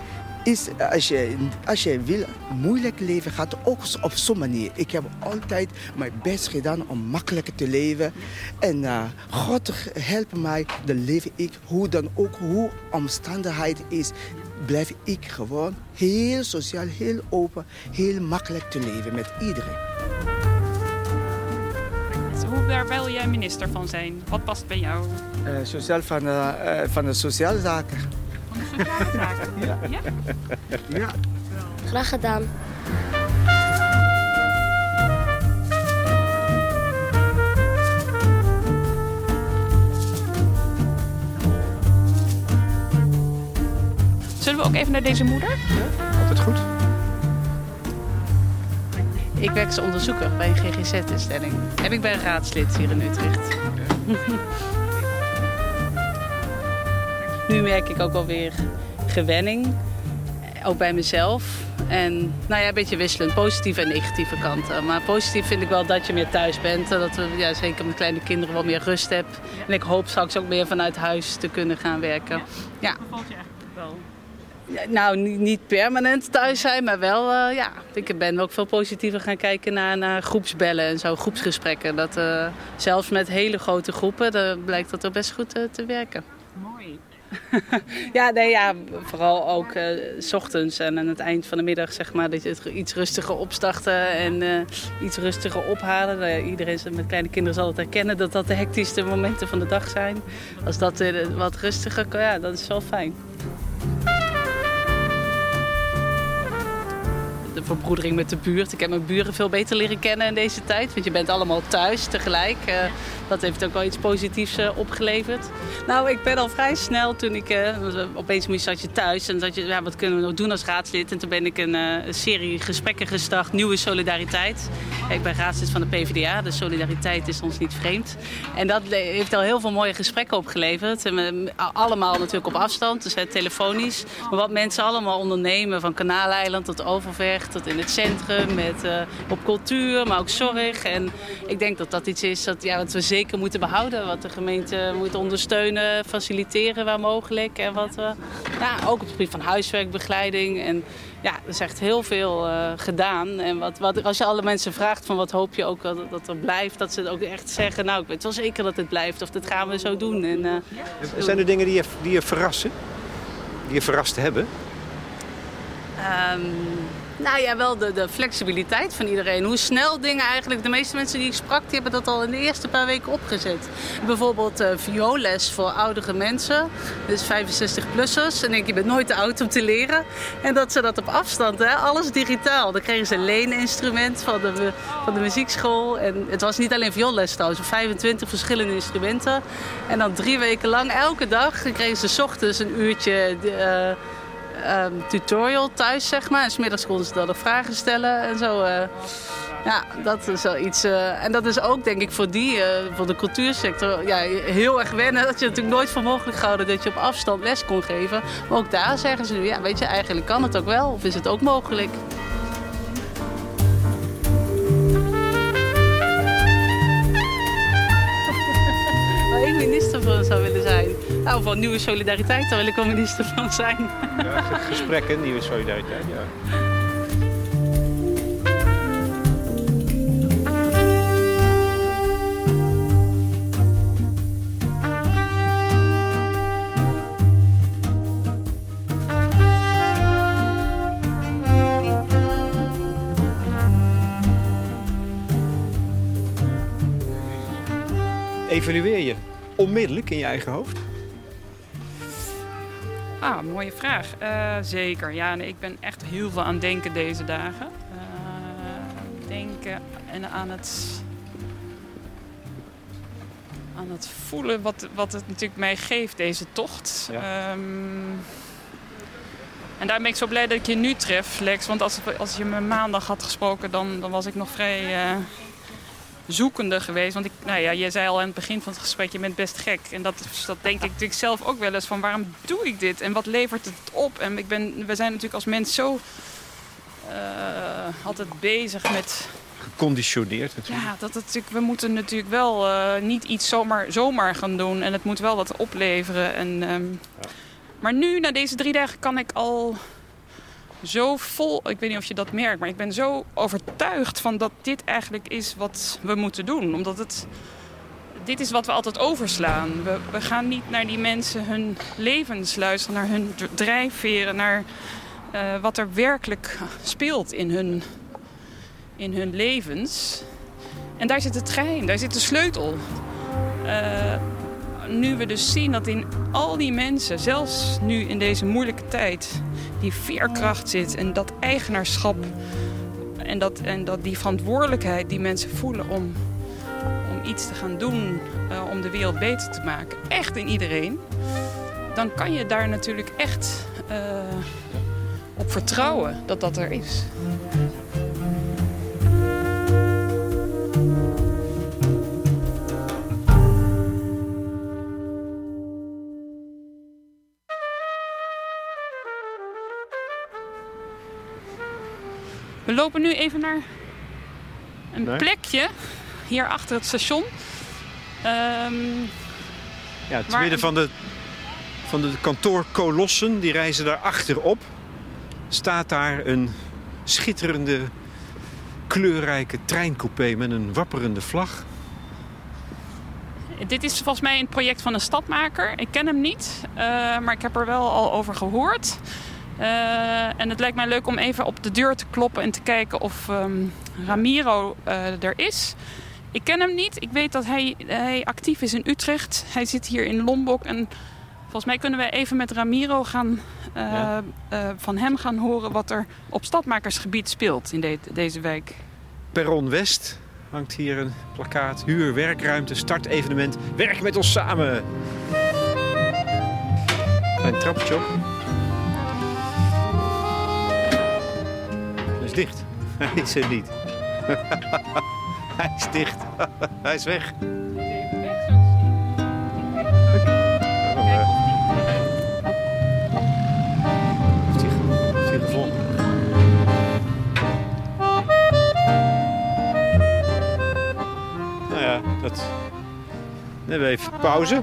Speaker 6: is als je, als je wil moeilijk leven, gaat ook op zo'n manier. Ik heb altijd mijn best gedaan om makkelijker te leven. En uh, God helpt mij, dan leef ik hoe dan ook, hoe omstandigheid is, blijf ik gewoon heel sociaal, heel open, heel makkelijk te leven met iedereen.
Speaker 3: Hoe wil jij minister van zijn? Wat past bij jou?
Speaker 6: Uh, sociaal van, uh, van de sociale zaken.
Speaker 3: Ja. ja?
Speaker 6: Ja.
Speaker 7: Graag gedaan.
Speaker 3: Zullen we ook even naar deze moeder?
Speaker 1: Ja, altijd goed.
Speaker 8: Ik werk als onderzoeker bij een GGZ-instelling. En ik ben raadslid hier in Utrecht. Nu merk ik ook alweer gewenning. Ook bij mezelf. En nou ja, een beetje wisselend. Positieve en negatieve kanten. Maar positief vind ik wel dat je meer thuis bent. Dat we ja, zeker met kleine kinderen wat meer rust hebt. En ik hoop straks ook meer vanuit huis te kunnen gaan werken. Ja.
Speaker 3: Bevalt je eigenlijk wel?
Speaker 8: Nou, niet, permanent thuis zijn, maar wel, uh, ja. Ik ben ook veel positiever gaan kijken naar, naar groepsbellen en zo, groepsgesprekken. Dat, uh, zelfs met hele grote groepen, dan blijkt dat er best goed uh, te werken.
Speaker 3: Mooi. <laughs>
Speaker 8: ja, nee, ja, vooral ook s ochtends en aan het eind van de middag, zeg maar, dat je het iets rustiger opstarten en iets rustiger ophalen. Uh, iedereen met kleine kinderen zal het herkennen dat dat de hectischste momenten van de dag zijn. Als dat wat rustiger kan, ja, dat is wel fijn. De verbroedering met de buurt. Ik heb mijn buren veel beter leren kennen in deze tijd. Want je bent allemaal thuis tegelijk. Dat heeft ook wel iets positiefs uh, opgeleverd. Nou, ik ben al vrij snel toen ik... Uh, opeens zat je thuis en zat je... Ja, wat kunnen we nog doen als raadslid? En toen ben ik een, een serie gesprekken gestart. Nieuwe Solidariteit. Ik ben raadslid van de PvdA. De solidariteit is ons niet vreemd. En dat heeft al heel veel mooie gesprekken opgeleverd. En, allemaal natuurlijk op afstand, dus telefonisch. Maar wat mensen allemaal ondernemen, van Kanaaleiland tot Overvecht tot in het centrum, met, op cultuur, maar ook zorg. En ik denk dat dat iets is dat, ja, wat we zeker moeten behouden. Wat de gemeente moet ondersteunen, faciliteren waar mogelijk. En wat we, ja, ook op het gebied van huiswerkbegeleiding. En ja, er is echt heel veel uh, gedaan. En wat, wat, als je alle mensen vraagt van wat hoop je ook dat, dat er blijft, dat ze ook echt zeggen, nou ik weet wel zeker dat het blijft of dat gaan we zo doen. En, uh,
Speaker 1: Zijn er dingen die je, die je verrassen? Die je verrast hebben?
Speaker 8: Um, nou ja, wel de, de, flexibiliteit van iedereen. Hoe snel dingen eigenlijk... De meeste mensen die ik sprak, die hebben dat al in de eerste paar weken opgezet. Bijvoorbeeld uh, voor oudere mensen. Dus 65-plussers. En denk je bent nooit te oud om te leren. En dat ze dat op afstand, hè, alles digitaal. Dan kregen ze een leeninstrument van de, van de muziekschool. En het was niet alleen vioolles trouwens. 25 verschillende instrumenten. En dan drie weken lang, elke dag, kregen ze ochtends een uurtje... Uh, um, tutorial thuis, zeg maar. En smiddags konden ze dan vragen stellen en zo. Uh, ja, dat is wel iets. Uh, en dat is ook, denk ik, voor die, uh, voor de cultuursector, ja, heel erg wennen. Dat je natuurlijk nooit voor mogelijk gehouden dat je op afstand les kon geven. Maar ook daar zeggen ze nu, ja, weet je, eigenlijk kan het ook wel. Of is het ook mogelijk? van zou willen zijn. Nou, van nieuwe solidariteit, daar wil ik wel minister van zijn.
Speaker 1: Ja, gesprekken, nieuwe solidariteit, ja. evalueer je onmiddellijk in je eigen hoofd?
Speaker 3: Ah, mooie vraag. Uh, zeker. Ja, nee, ik ben echt heel veel aan het denken deze dagen. Uh, denken en aan het, aan het voelen wat, wat het natuurlijk mij geeft, deze tocht. Ja. Um, en daar ben ik zo blij dat ik je nu tref, Lex. Want als, als je me maandag had gesproken, dan, dan was ik nog vrij uh, zoekende geweest. Want ik, nou ja, je zei al aan het begin van het gesprek, je bent best gek. En dat, dat denk ik natuurlijk zelf ook wel eens van waarom doe ik dit? En wat levert het op? En ik ben, we zijn natuurlijk als mens zo uh, altijd bezig met...
Speaker 1: Geconditioneerd natuurlijk.
Speaker 3: Ja, dat het, natuurlijk, we moeten natuurlijk wel uh, niet iets zomaar, zomaar gaan doen. En het moet wel wat opleveren. En, um, ja. Maar nu, na deze drie dagen, kan ik al zo vol... Ik weet niet of je dat merkt, maar ik ben zo overtuigd van dat dit eigenlijk is wat we moeten doen. Omdat het... Dit is wat we altijd overslaan. We, we gaan niet naar die mensen hun levens luisteren, naar hun drijfveren, naar uh, wat er werkelijk speelt in hun, in hun levens. En daar zit het geheim, daar zit de sleutel. Uh, nu we dus zien dat in al die mensen, zelfs nu in deze moeilijke tijd, die veerkracht zit en dat eigenaarschap en, dat, en dat die verantwoordelijkheid die mensen voelen om, om iets te gaan doen uh, om de wereld beter te maken, echt in iedereen, dan kan je daar natuurlijk echt uh, op vertrouwen dat dat er is. We lopen nu even naar een nee. plekje hier achter het station. Um,
Speaker 1: ja, het midden van de, van de kantoorkolossen, die reizen daar achterop. Staat daar een schitterende, kleurrijke treincoupé met een wapperende vlag.
Speaker 3: Dit is volgens mij een project van een stadmaker. Ik ken hem niet, uh, maar ik heb er wel al over gehoord. Uh, en het lijkt mij leuk om even op de deur te kloppen en te kijken of um, Ramiro uh, er is. Ik ken hem niet. Ik weet dat hij, hij actief is in Utrecht. Hij zit hier in Lombok. En volgens mij kunnen we even met Ramiro gaan, uh, ja. van hem gaan horen wat er op stadmakersgebied speelt in de, deze wijk.
Speaker 1: Perron West hangt hier een plakkaat. Huur, werkruimte, start evenement. Werk met ons samen. Klein trapje op. is dicht. Hij <laughs> is er niet. <laughs> Hij is dicht. <laughs> Hij is weg. Nou ja, dat. Dan hebben we even pauze.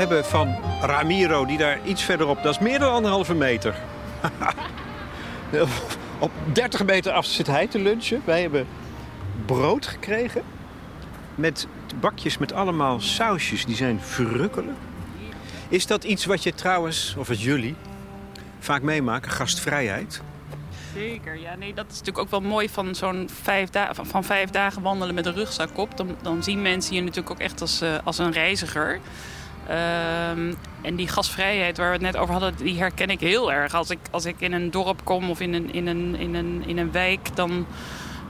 Speaker 1: Hebben van Ramiro, die daar iets verderop, dat is meer dan anderhalve meter. <laughs> Op 30 meter af zit hij te lunchen. Wij hebben brood gekregen met bakjes met allemaal sausjes. Die zijn verrukkelijk. Is dat iets wat je trouwens, of wat jullie, vaak meemaken? Gastvrijheid?
Speaker 3: Zeker, ja. Nee, dat is natuurlijk ook wel mooi van zo'n vijf, dagen, van dagen wandelen met een rugzak op. Dan, zien mensen je natuurlijk ook echt als, uh, als een reiziger. Um, en die gasvrijheid waar we het net over hadden, die herken ik heel erg. Als ik, als ik in een dorp kom of in een, in een, in een, in een wijk, dan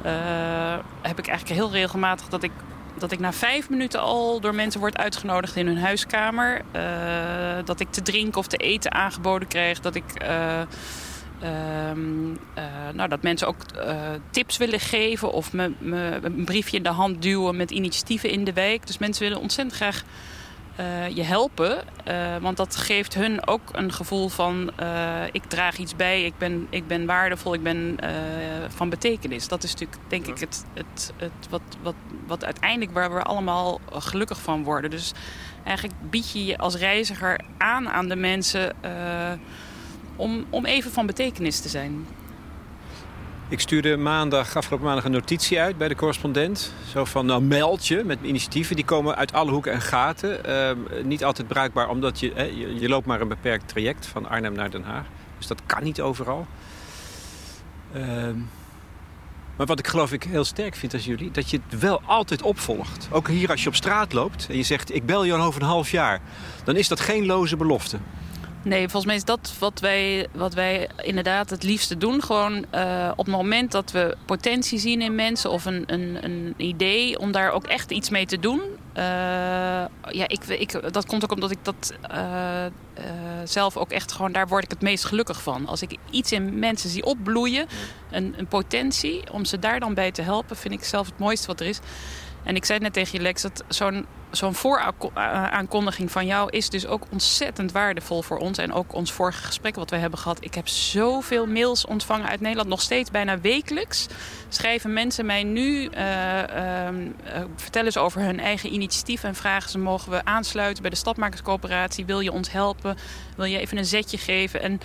Speaker 3: uh, heb ik eigenlijk heel regelmatig dat ik, dat ik na vijf minuten al door mensen word uitgenodigd in hun huiskamer. Uh, dat ik te drinken of te eten aangeboden krijg. Dat ik. Um, uh, nou, dat mensen ook tips willen geven of me, me, een briefje in de hand duwen met initiatieven in de wijk. Dus mensen willen ontzettend graag uh, je helpen. Uh, want dat geeft hun ook een gevoel van uh, ik draag iets bij, ik ben, ik ben waardevol, ik ben van betekenis. Dat is natuurlijk denk ik het, het, het wat, wat, wat uiteindelijk waar we allemaal gelukkig van worden. Dus eigenlijk bied je je als reiziger aan aan de mensen om, om even van betekenis te zijn.
Speaker 1: Ik stuurde maandag, afgelopen maandag een notitie uit bij de correspondent. Zo van, nou meld je met initiatieven. Die komen uit alle hoeken en gaten. Ehm, niet altijd bruikbaar, omdat je, je, loopt maar een beperkt traject van Arnhem naar Den Haag. Dus dat kan niet overal. Ehm, maar wat ik geloof ik heel sterk vind als jullie... dat je het wel altijd opvolgt. Ook hier als je op straat loopt en je zegt... ik bel je over een half jaar. Dan is dat geen loze belofte.
Speaker 3: Nee, volgens mij is dat wat wij, wat wij inderdaad het liefste doen. Gewoon uh, op het moment dat we potentie zien in mensen of een, een, een idee om daar ook echt iets mee te doen. Uh, ja, ik, ik, dat komt ook omdat ik dat uh, zelf ook echt gewoon, daar word ik het meest gelukkig van. Als ik iets in mensen zie opbloeien, een potentie, om ze daar dan bij te helpen, vind ik zelf het mooiste wat er is. En ik zei net tegen je, Lex, dat zo'n zo'n vooraankondiging van jou is dus ook ontzettend waardevol voor ons. En ook ons vorige gesprek wat we hebben gehad. Ik heb zoveel mails ontvangen uit Nederland. Nog steeds bijna wekelijks schrijven mensen mij nu, uh, uh, vertellen ze over hun eigen initiatief en vragen ze mogen we aansluiten bij de Stadmakerscoöperatie. Wil je ons helpen? Wil je even een zetje geven? En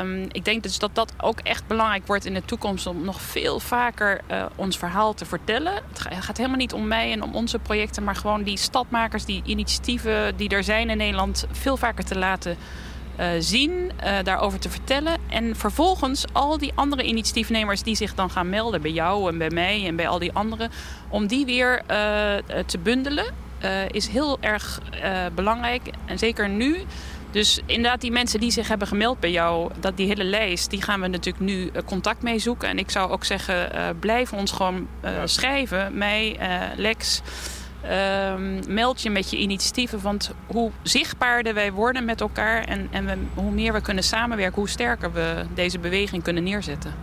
Speaker 3: Um, ik denk dus dat dat ook echt belangrijk wordt in de toekomst om nog veel vaker uh, ons verhaal te vertellen. Het gaat helemaal niet om mij en om onze projecten, maar gewoon die stadmakers, die initiatieven die er zijn in Nederland, veel vaker te laten uh, zien, uh, daarover te vertellen. En vervolgens al die andere initiatiefnemers die zich dan gaan melden bij jou en bij mij en bij al die anderen, om die weer te bundelen, is heel erg belangrijk. En zeker nu. Dus inderdaad, die mensen die zich hebben gemeld bij jou, dat die hele lijst, die gaan we natuurlijk nu uh, contact mee zoeken. En ik zou ook zeggen, uh, blijf ons gewoon uh, schrijven. Mij, Lex, ehm, meld je met je initiatieven. Want hoe zichtbaarder wij worden met elkaar en, en we, hoe meer we kunnen samenwerken, hoe sterker we deze beweging kunnen neerzetten.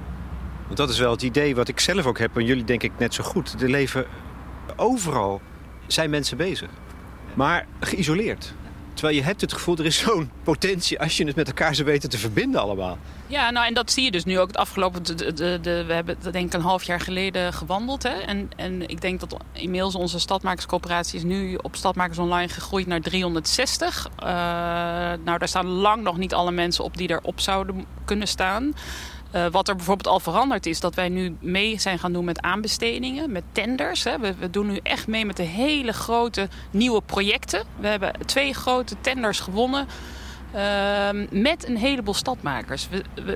Speaker 1: Want dat is wel het idee wat ik zelf ook heb, en jullie denk ik net zo goed. Er leven overal zijn mensen bezig. Maar geïsoleerd. Terwijl je hebt het gevoel, er is zo'n potentie als je het met elkaar zou weten te verbinden allemaal.
Speaker 3: Ja, nou en dat zie je dus nu ook het afgelopen... De, de, de, we hebben denk ik een half jaar geleden gewandeld. Hè? En, en ik denk dat inmiddels onze stadmakerscoöperatie is nu op Stadmakers Online gegroeid naar 360. Uh, nou, daar staan lang nog niet alle mensen op die erop zouden kunnen staan. Uh, wat er bijvoorbeeld al veranderd is, dat wij nu mee zijn gaan doen met aanbestedingen, met tenders. Hè. We, doen nu echt mee met de hele grote nieuwe projecten. We hebben twee grote tenders gewonnen. Uh, met een heleboel stadmakers.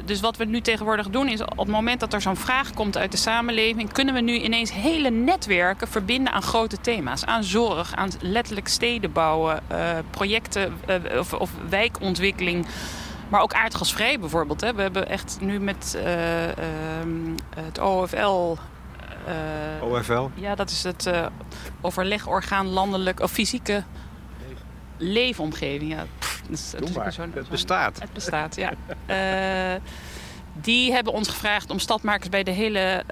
Speaker 3: Dus wat we nu tegenwoordig doen is op het moment dat er zo'n vraag komt uit de samenleving, kunnen we nu ineens hele netwerken verbinden aan grote thema's. Aan zorg, aan letterlijk steden bouwen, uh, projecten uh, of, of wijkontwikkeling. Maar ook aardgasvrij bijvoorbeeld. Hè. We hebben echt nu met uh, uh, het OFL.
Speaker 1: Uh, OFL?
Speaker 3: Ja, dat is het overlegorgaan landelijk of fysieke leefomgeving. Ja, pff, dat is,
Speaker 1: het bestaat.
Speaker 3: Het bestaat, ja. <laughs> die hebben ons gevraagd om stadmakers bij de hele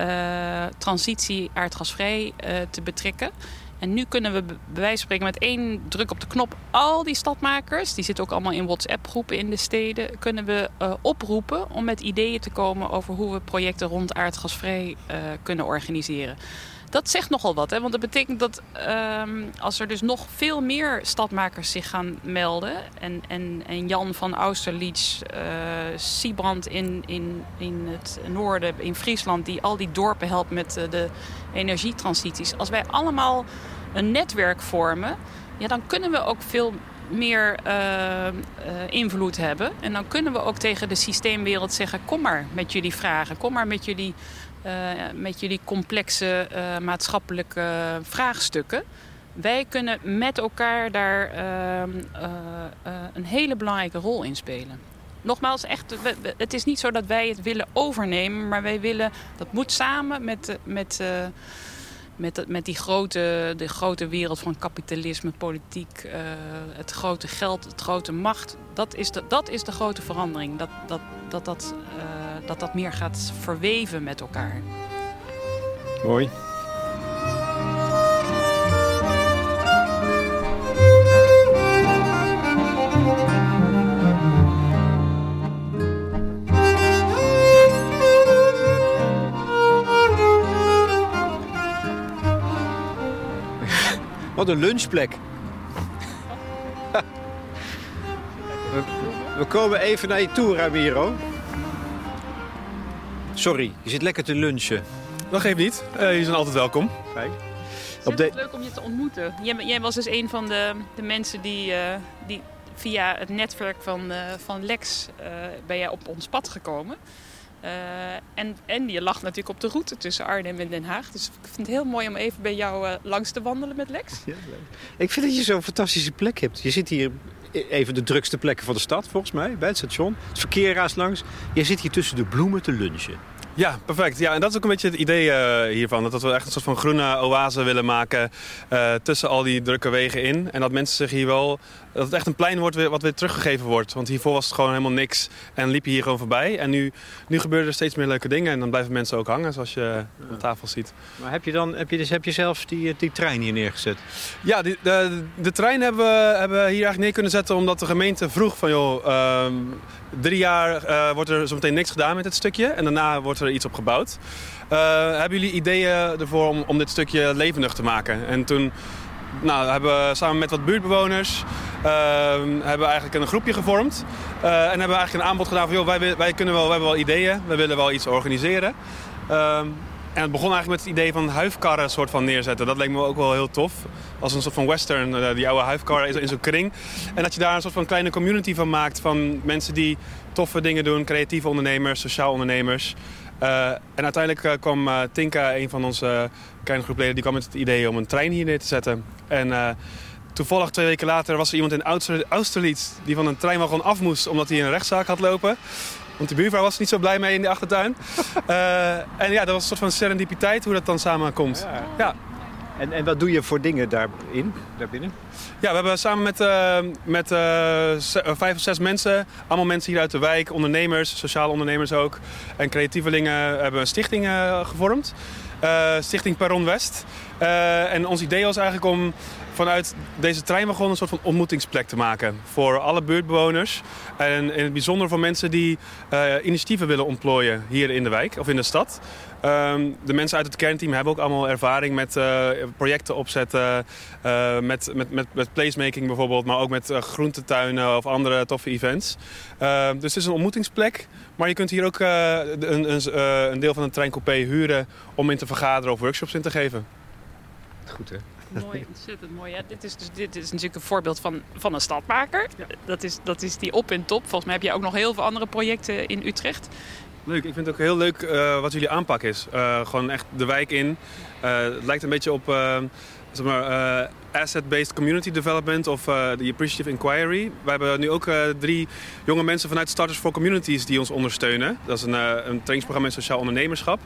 Speaker 3: transitie aardgasvrij te betrekken. En nu kunnen we bij wijze van spreken met één druk op de knop al die stadmakers, die zitten ook allemaal in WhatsApp-groepen in de steden, kunnen we uh, oproepen om met ideeën te komen over hoe we projecten rond aardgasvrij uh, kunnen organiseren. Dat zegt nogal wat, hè? want dat betekent dat um, als er dus nog veel meer stadmakers zich gaan melden. En, en, en Jan van Austerlitz, uh, Siebrand in, in, in het noorden, in Friesland, die al die dorpen helpt met uh, de energietransities. Als wij allemaal een netwerk vormen, ja, dan kunnen we ook veel meer uh, uh, invloed hebben. En dan kunnen we ook tegen de systeemwereld zeggen: kom maar met jullie vragen, kom maar met jullie, met jullie complexe maatschappelijke vraagstukken. Wij kunnen met elkaar daar ehm, een hele belangrijke rol in spelen. Nogmaals, echt, het is niet zo dat wij het willen overnemen, maar wij willen, dat moet samen met, met met, met die grote, de grote wereld van kapitalisme, politiek, het grote geld, het grote macht. Dat is de, dat is de grote verandering. Dat dat, dat, dat, uh, dat dat meer gaat verweven met elkaar.
Speaker 1: Mooi. Wat een lunchplek. We, komen even naar je toe, Ramiro. Sorry, je zit lekker te lunchen.
Speaker 7: Dat geeft niet. Uh, jullie zijn altijd welkom.
Speaker 1: Kijk.
Speaker 3: Het is leuk om je te ontmoeten. Jij, jij, was dus een van de, de mensen die, uh, die via het netwerk van, uh, van Lex uh, ben jij op ons pad gekomen. en, en je lag natuurlijk op de route tussen Arnhem en Den Haag. Dus ik vind het heel mooi om even bij jou langs te wandelen met Lex. Ja,
Speaker 1: ik vind dat je zo'n fantastische plek hebt. Je zit hier even de drukste plekken van de stad, volgens mij, bij het station. Het verkeer raast langs. Je zit hier tussen de bloemen te lunchen.
Speaker 7: Ja, perfect. Ja, en dat is ook een beetje het idee uh, hiervan. Dat we echt een soort van groene oase willen maken uh, tussen al die drukke wegen in. En dat mensen zich hier wel dat het echt een plein wordt wat weer teruggegeven wordt. Want hiervoor was het gewoon helemaal niks en liep je hier gewoon voorbij. En nu, nu gebeuren er steeds meer leuke dingen en dan blijven mensen ook hangen zoals je op tafel ziet.
Speaker 1: Maar heb je, dan, heb je, dus, heb je zelf die, die trein hier neergezet?
Speaker 7: Ja, die, de, de trein hebben we, hebben we hier eigenlijk neer kunnen zetten omdat de gemeente vroeg van joh, uh, drie jaar uh, wordt er zometeen niks gedaan met dit stukje en daarna wordt er iets op gebouwd. Uh, hebben jullie ideeën ervoor om, om dit stukje levendig te maken? En toen nou, hebben we samen met wat buurtbewoners uh, hebben eigenlijk een groepje gevormd. Uh, en hebben we eigenlijk een aanbod gedaan van, joh, wij, wij, kunnen wel, wij hebben wel ideeën, we willen wel iets organiseren. Uh, en het begon eigenlijk met het idee van huifkarren soort van neerzetten. Dat leek me ook wel heel tof. Als een soort van western, eh, die oude huifkarren in zo'n kring. En dat je daar een soort van kleine community van maakt. Van mensen die toffe dingen doen, creatieve ondernemers, sociaal ondernemers. Uh, en uiteindelijk uh, kwam uh, Tinka, een van onze kerngroepleden, die kwam met het idee om een trein hier neer te zetten. En toevallig twee weken later was er iemand in Austerlitz die van een treinwagon af moest omdat hij een rechtszaak had lopen. Want de buurvrouw was niet zo blij mee in de achtertuin. <laughs> en ja, dat was een soort van serendipiteit hoe dat dan samenkomt. Ja. ja.
Speaker 1: En, en wat doe je voor dingen daarin, daarbinnen?
Speaker 7: Ja, we hebben samen met, uh, met uh, vijf of zes mensen, allemaal mensen hier uit de wijk, ondernemers, sociale ondernemers ook, en creatievelingen, hebben een stichting gevormd. stichting Perron West. en ons idee was eigenlijk om vanuit deze treinwagon een soort van ontmoetingsplek te maken. Voor alle buurtbewoners. En in het bijzonder voor mensen die initiatieven willen ontplooien hier in de wijk of in de stad. Um, de mensen uit het kernteam hebben ook allemaal ervaring met uh, projecten opzetten. Uh, met, met, met, met placemaking bijvoorbeeld, maar ook met groentetuinen of andere toffe events. Uh, dus het is een ontmoetingsplek. Maar je kunt hier ook een, een, een, deel van een treincoupé huren om in te vergaderen of workshops in te geven.
Speaker 1: Goed hè?
Speaker 3: Mooi, ontzettend mooi. Ja, dit, is dus, dit is natuurlijk een voorbeeld van, van een stadmaker. Dat, is, dat is die op en top. Volgens mij heb je ook nog heel veel andere projecten in Utrecht.
Speaker 7: Leuk, ik vind het ook heel leuk uh, wat jullie aanpak is. Uh, gewoon echt de wijk in. Uh, het lijkt een beetje op zeg maar, asset-based community development of de uh, appreciative inquiry. We hebben nu ook uh, drie jonge mensen vanuit Starters for Communities die ons ondersteunen. Dat is een, een trainingsprogramma in sociaal ondernemerschap.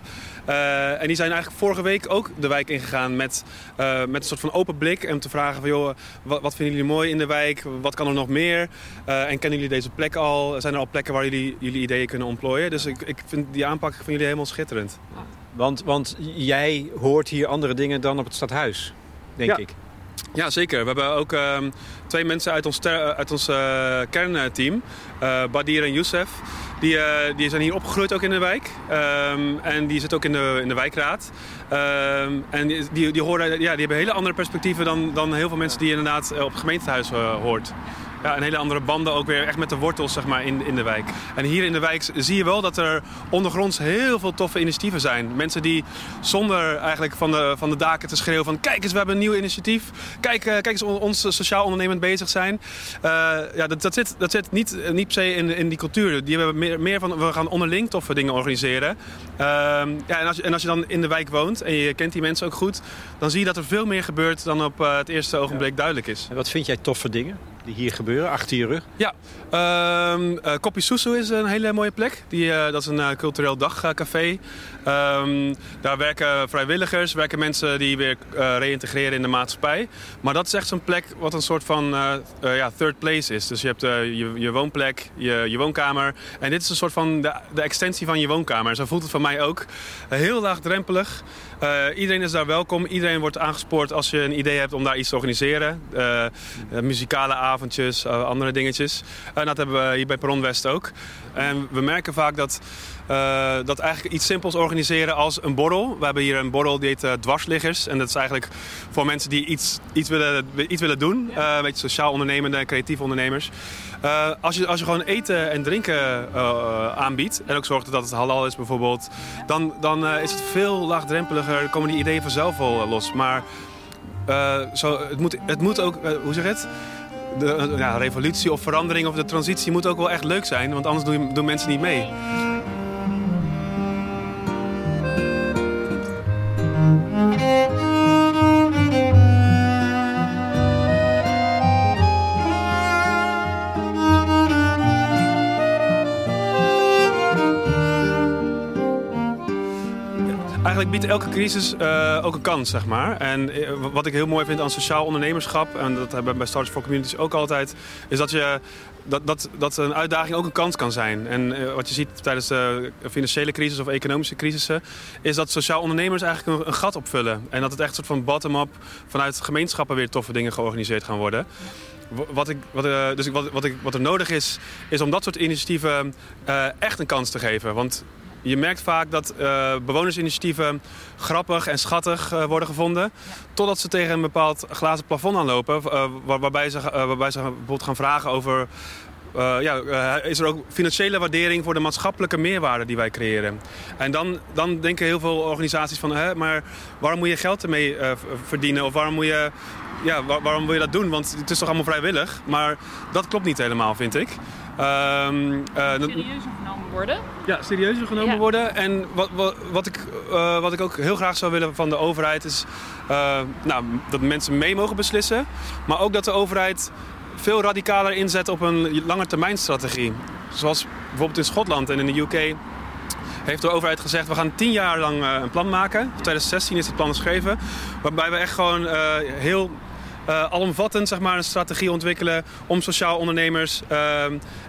Speaker 7: en die zijn eigenlijk vorige week ook de wijk ingegaan met, met een soort van open blik. En te vragen van joh, wat, wat, vinden jullie mooi in de wijk? Wat kan er nog meer? en kennen jullie deze plek al? Zijn er al plekken waar jullie jullie ideeën kunnen ontplooien? Dus ik, ik vind die aanpak van jullie helemaal schitterend.
Speaker 1: Want, want jij hoort hier andere dingen dan op het stadhuis, denk
Speaker 7: ja.
Speaker 1: ik.
Speaker 7: Ja, zeker. We hebben ook uh, twee mensen uit ons, uit ons uh, kernteam, uh, Badir en Youssef. Die, die zijn hier opgegroeid ook in de wijk. Um, en die zitten ook in de, in de wijkraad. Um, en die, die, die, horen, ja, die hebben hele andere perspectieven dan, dan heel veel mensen die je inderdaad op het gemeentehuis hoort ja, een hele andere banden ook weer echt met de wortels zeg maar, in, in de wijk. En hier in de wijk zie je wel dat er ondergronds heel veel toffe initiatieven zijn. Mensen die zonder eigenlijk van de, van de daken te schreeuwen van... kijk eens, we hebben een nieuw initiatief. Kijk, uh, kijk eens, ons sociaal ondernemend bezig zijn. Uh, ja, dat, dat, zit, dat zit niet, niet per se in, in die cultuur. Die hebben meer, meer van, we gaan onderling toffe dingen organiseren. Uh, ja, en, als je, en als je dan in de wijk woont en je kent die mensen ook goed... dan zie je dat er veel meer gebeurt dan op het eerste ogenblik ja. duidelijk is.
Speaker 1: En wat vind jij toffe dingen? Hier gebeuren, achter je rug?
Speaker 7: Ja, um, uh, Kopi Susu is een hele mooie plek. Die, uh, dat is een uh, cultureel dagcafé. Um, daar werken vrijwilligers, werken mensen die weer reïntegreren in de maatschappij. Maar dat is echt zo'n plek wat een soort van ja, third place is. Dus je hebt je, je, woonplek, je, je, woonkamer. En dit is een soort van de, de, extensie van je woonkamer. Zo voelt het van mij ook. heel laagdrempelig. Eh, iedereen is daar welkom. Iedereen wordt aangespoord als je een idee hebt om daar iets te organiseren. Uh, muzikale avondjes, andere dingetjes. dat hebben we hier bij Perron West ook. En we merken vaak dat, dat eigenlijk iets simpels organiseren als een borrel. We hebben hier een borrel die heet Dwarsliggers. En dat is eigenlijk voor mensen die iets, iets, willen, iets willen doen. een beetje sociaal ondernemende, creatieve ondernemers. Uh, als, je, als je gewoon eten en drinken uh, aanbiedt... en ook zorgt dat het halal is bijvoorbeeld... dan, dan is het veel laagdrempeliger. komen die ideeën vanzelf wel los. Maar zo, het, moet, het moet ook... hoe zeg het? De ja, revolutie of verandering of de transitie moet ook wel echt leuk zijn. Want anders doen mensen niet mee. Eigenlijk biedt elke crisis uh, ook een kans, zeg maar. En uh, wat ik heel mooi vind aan sociaal ondernemerschap, en dat hebben we bij Startups for Communities ook altijd, is dat, je, dat, dat, dat een uitdaging ook een kans kan zijn. En uh, wat je ziet tijdens de financiële crisis of economische crisissen, is dat sociaal ondernemers eigenlijk een, een gat opvullen. En dat het echt een soort van bottom-up vanuit gemeenschappen weer toffe dingen georganiseerd gaan worden. Wat, ik, wat, dus wat, wat, ik, wat er nodig is, is om dat soort initiatieven echt een kans te geven. Want je merkt vaak dat uh, bewonersinitiatieven grappig en schattig uh, worden gevonden. Totdat ze tegen een bepaald glazen plafond aanlopen. Uh, waar, waarbij, ze, waarbij ze bijvoorbeeld gaan vragen over... ja, is er ook financiële waardering voor de maatschappelijke meerwaarde die wij creëren? En dan, dan denken heel veel organisaties van... Hè, maar waarom moet je geld ermee verdienen? Of waarom moet je ja, waarom wil je dat doen? Want het is toch allemaal vrijwillig? Maar dat klopt niet helemaal, vind ik.
Speaker 3: Um, serieuzer genomen worden?
Speaker 7: Ja, serieuzer genomen worden. En wat, wat, wat ik, uh, wat ik ook heel graag zou willen van de overheid is uh, nou, dat mensen mee mogen beslissen. Maar ook dat de overheid veel radicaler inzet op een langetermijnstrategie. Zoals bijvoorbeeld in Schotland en in de UK heeft de overheid gezegd... we gaan tien jaar lang een plan maken. In 2016 is het plan geschreven. Waarbij we echt gewoon uh, heel uh, alomvattend zeg maar, een strategie ontwikkelen om sociaal ondernemers uh,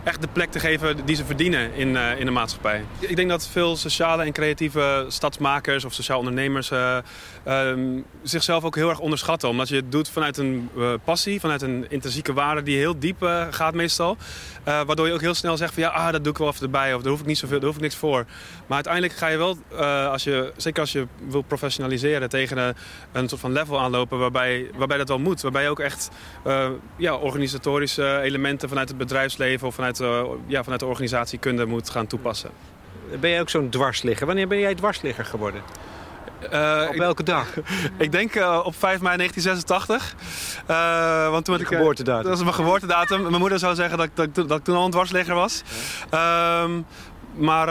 Speaker 7: echt de plek te geven die ze verdienen in, uh, in de maatschappij. Ik denk dat veel sociale en creatieve stadsmakers of sociaal ondernemers uh, zichzelf ook heel erg onderschatten. Omdat je het doet vanuit een passie, vanuit een intrinsieke waarde die heel diep gaat meestal. waardoor je ook heel snel zegt van ja, ah, dat doe ik wel even erbij of daar hoef ik niet zoveel, daar hoef ik niks voor. Maar uiteindelijk ga je wel, als je, zeker als je wil professionaliseren, tegen een, soort van level aanlopen waarbij, waarbij dat wel moet waarbij je ook echt ja, organisatorische elementen vanuit het bedrijfsleven of vanuit, ja, vanuit de organisatiekunde moet gaan toepassen.
Speaker 1: Ben jij ook zo'n dwarsligger? Wanneer ben jij dwarsligger geworden? Uh, op welke dag? <laughs>
Speaker 7: ik denk uh, op 5 mei 1986. Uh, want toen
Speaker 1: ik, geboortedatum.
Speaker 7: Dat is mijn geboortedatum. mijn moeder zou zeggen dat, dat, dat, ik toen al een dwarsligger was. Ja. Um, maar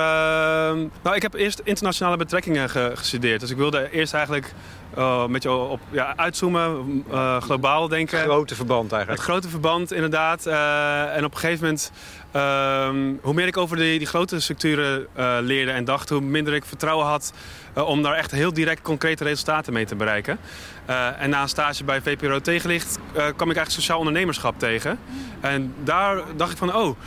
Speaker 7: nou, ik heb eerst internationale betrekkingen gestudeerd. Dus ik wilde eerst eigenlijk uh, een beetje op ja, uitzoomen, uh, globaal denken.
Speaker 1: Het grote verband eigenlijk.
Speaker 7: Het grote verband, inderdaad. Uh, en op een gegeven moment, ehm, hoe meer ik over die, die grote structuren leerde en dacht, hoe minder ik vertrouwen had om daar echt heel direct concrete resultaten mee te bereiken. en na een stage bij VPRO Tegenlicht kwam ik eigenlijk sociaal ondernemerschap tegen. En daar dacht ik van, oh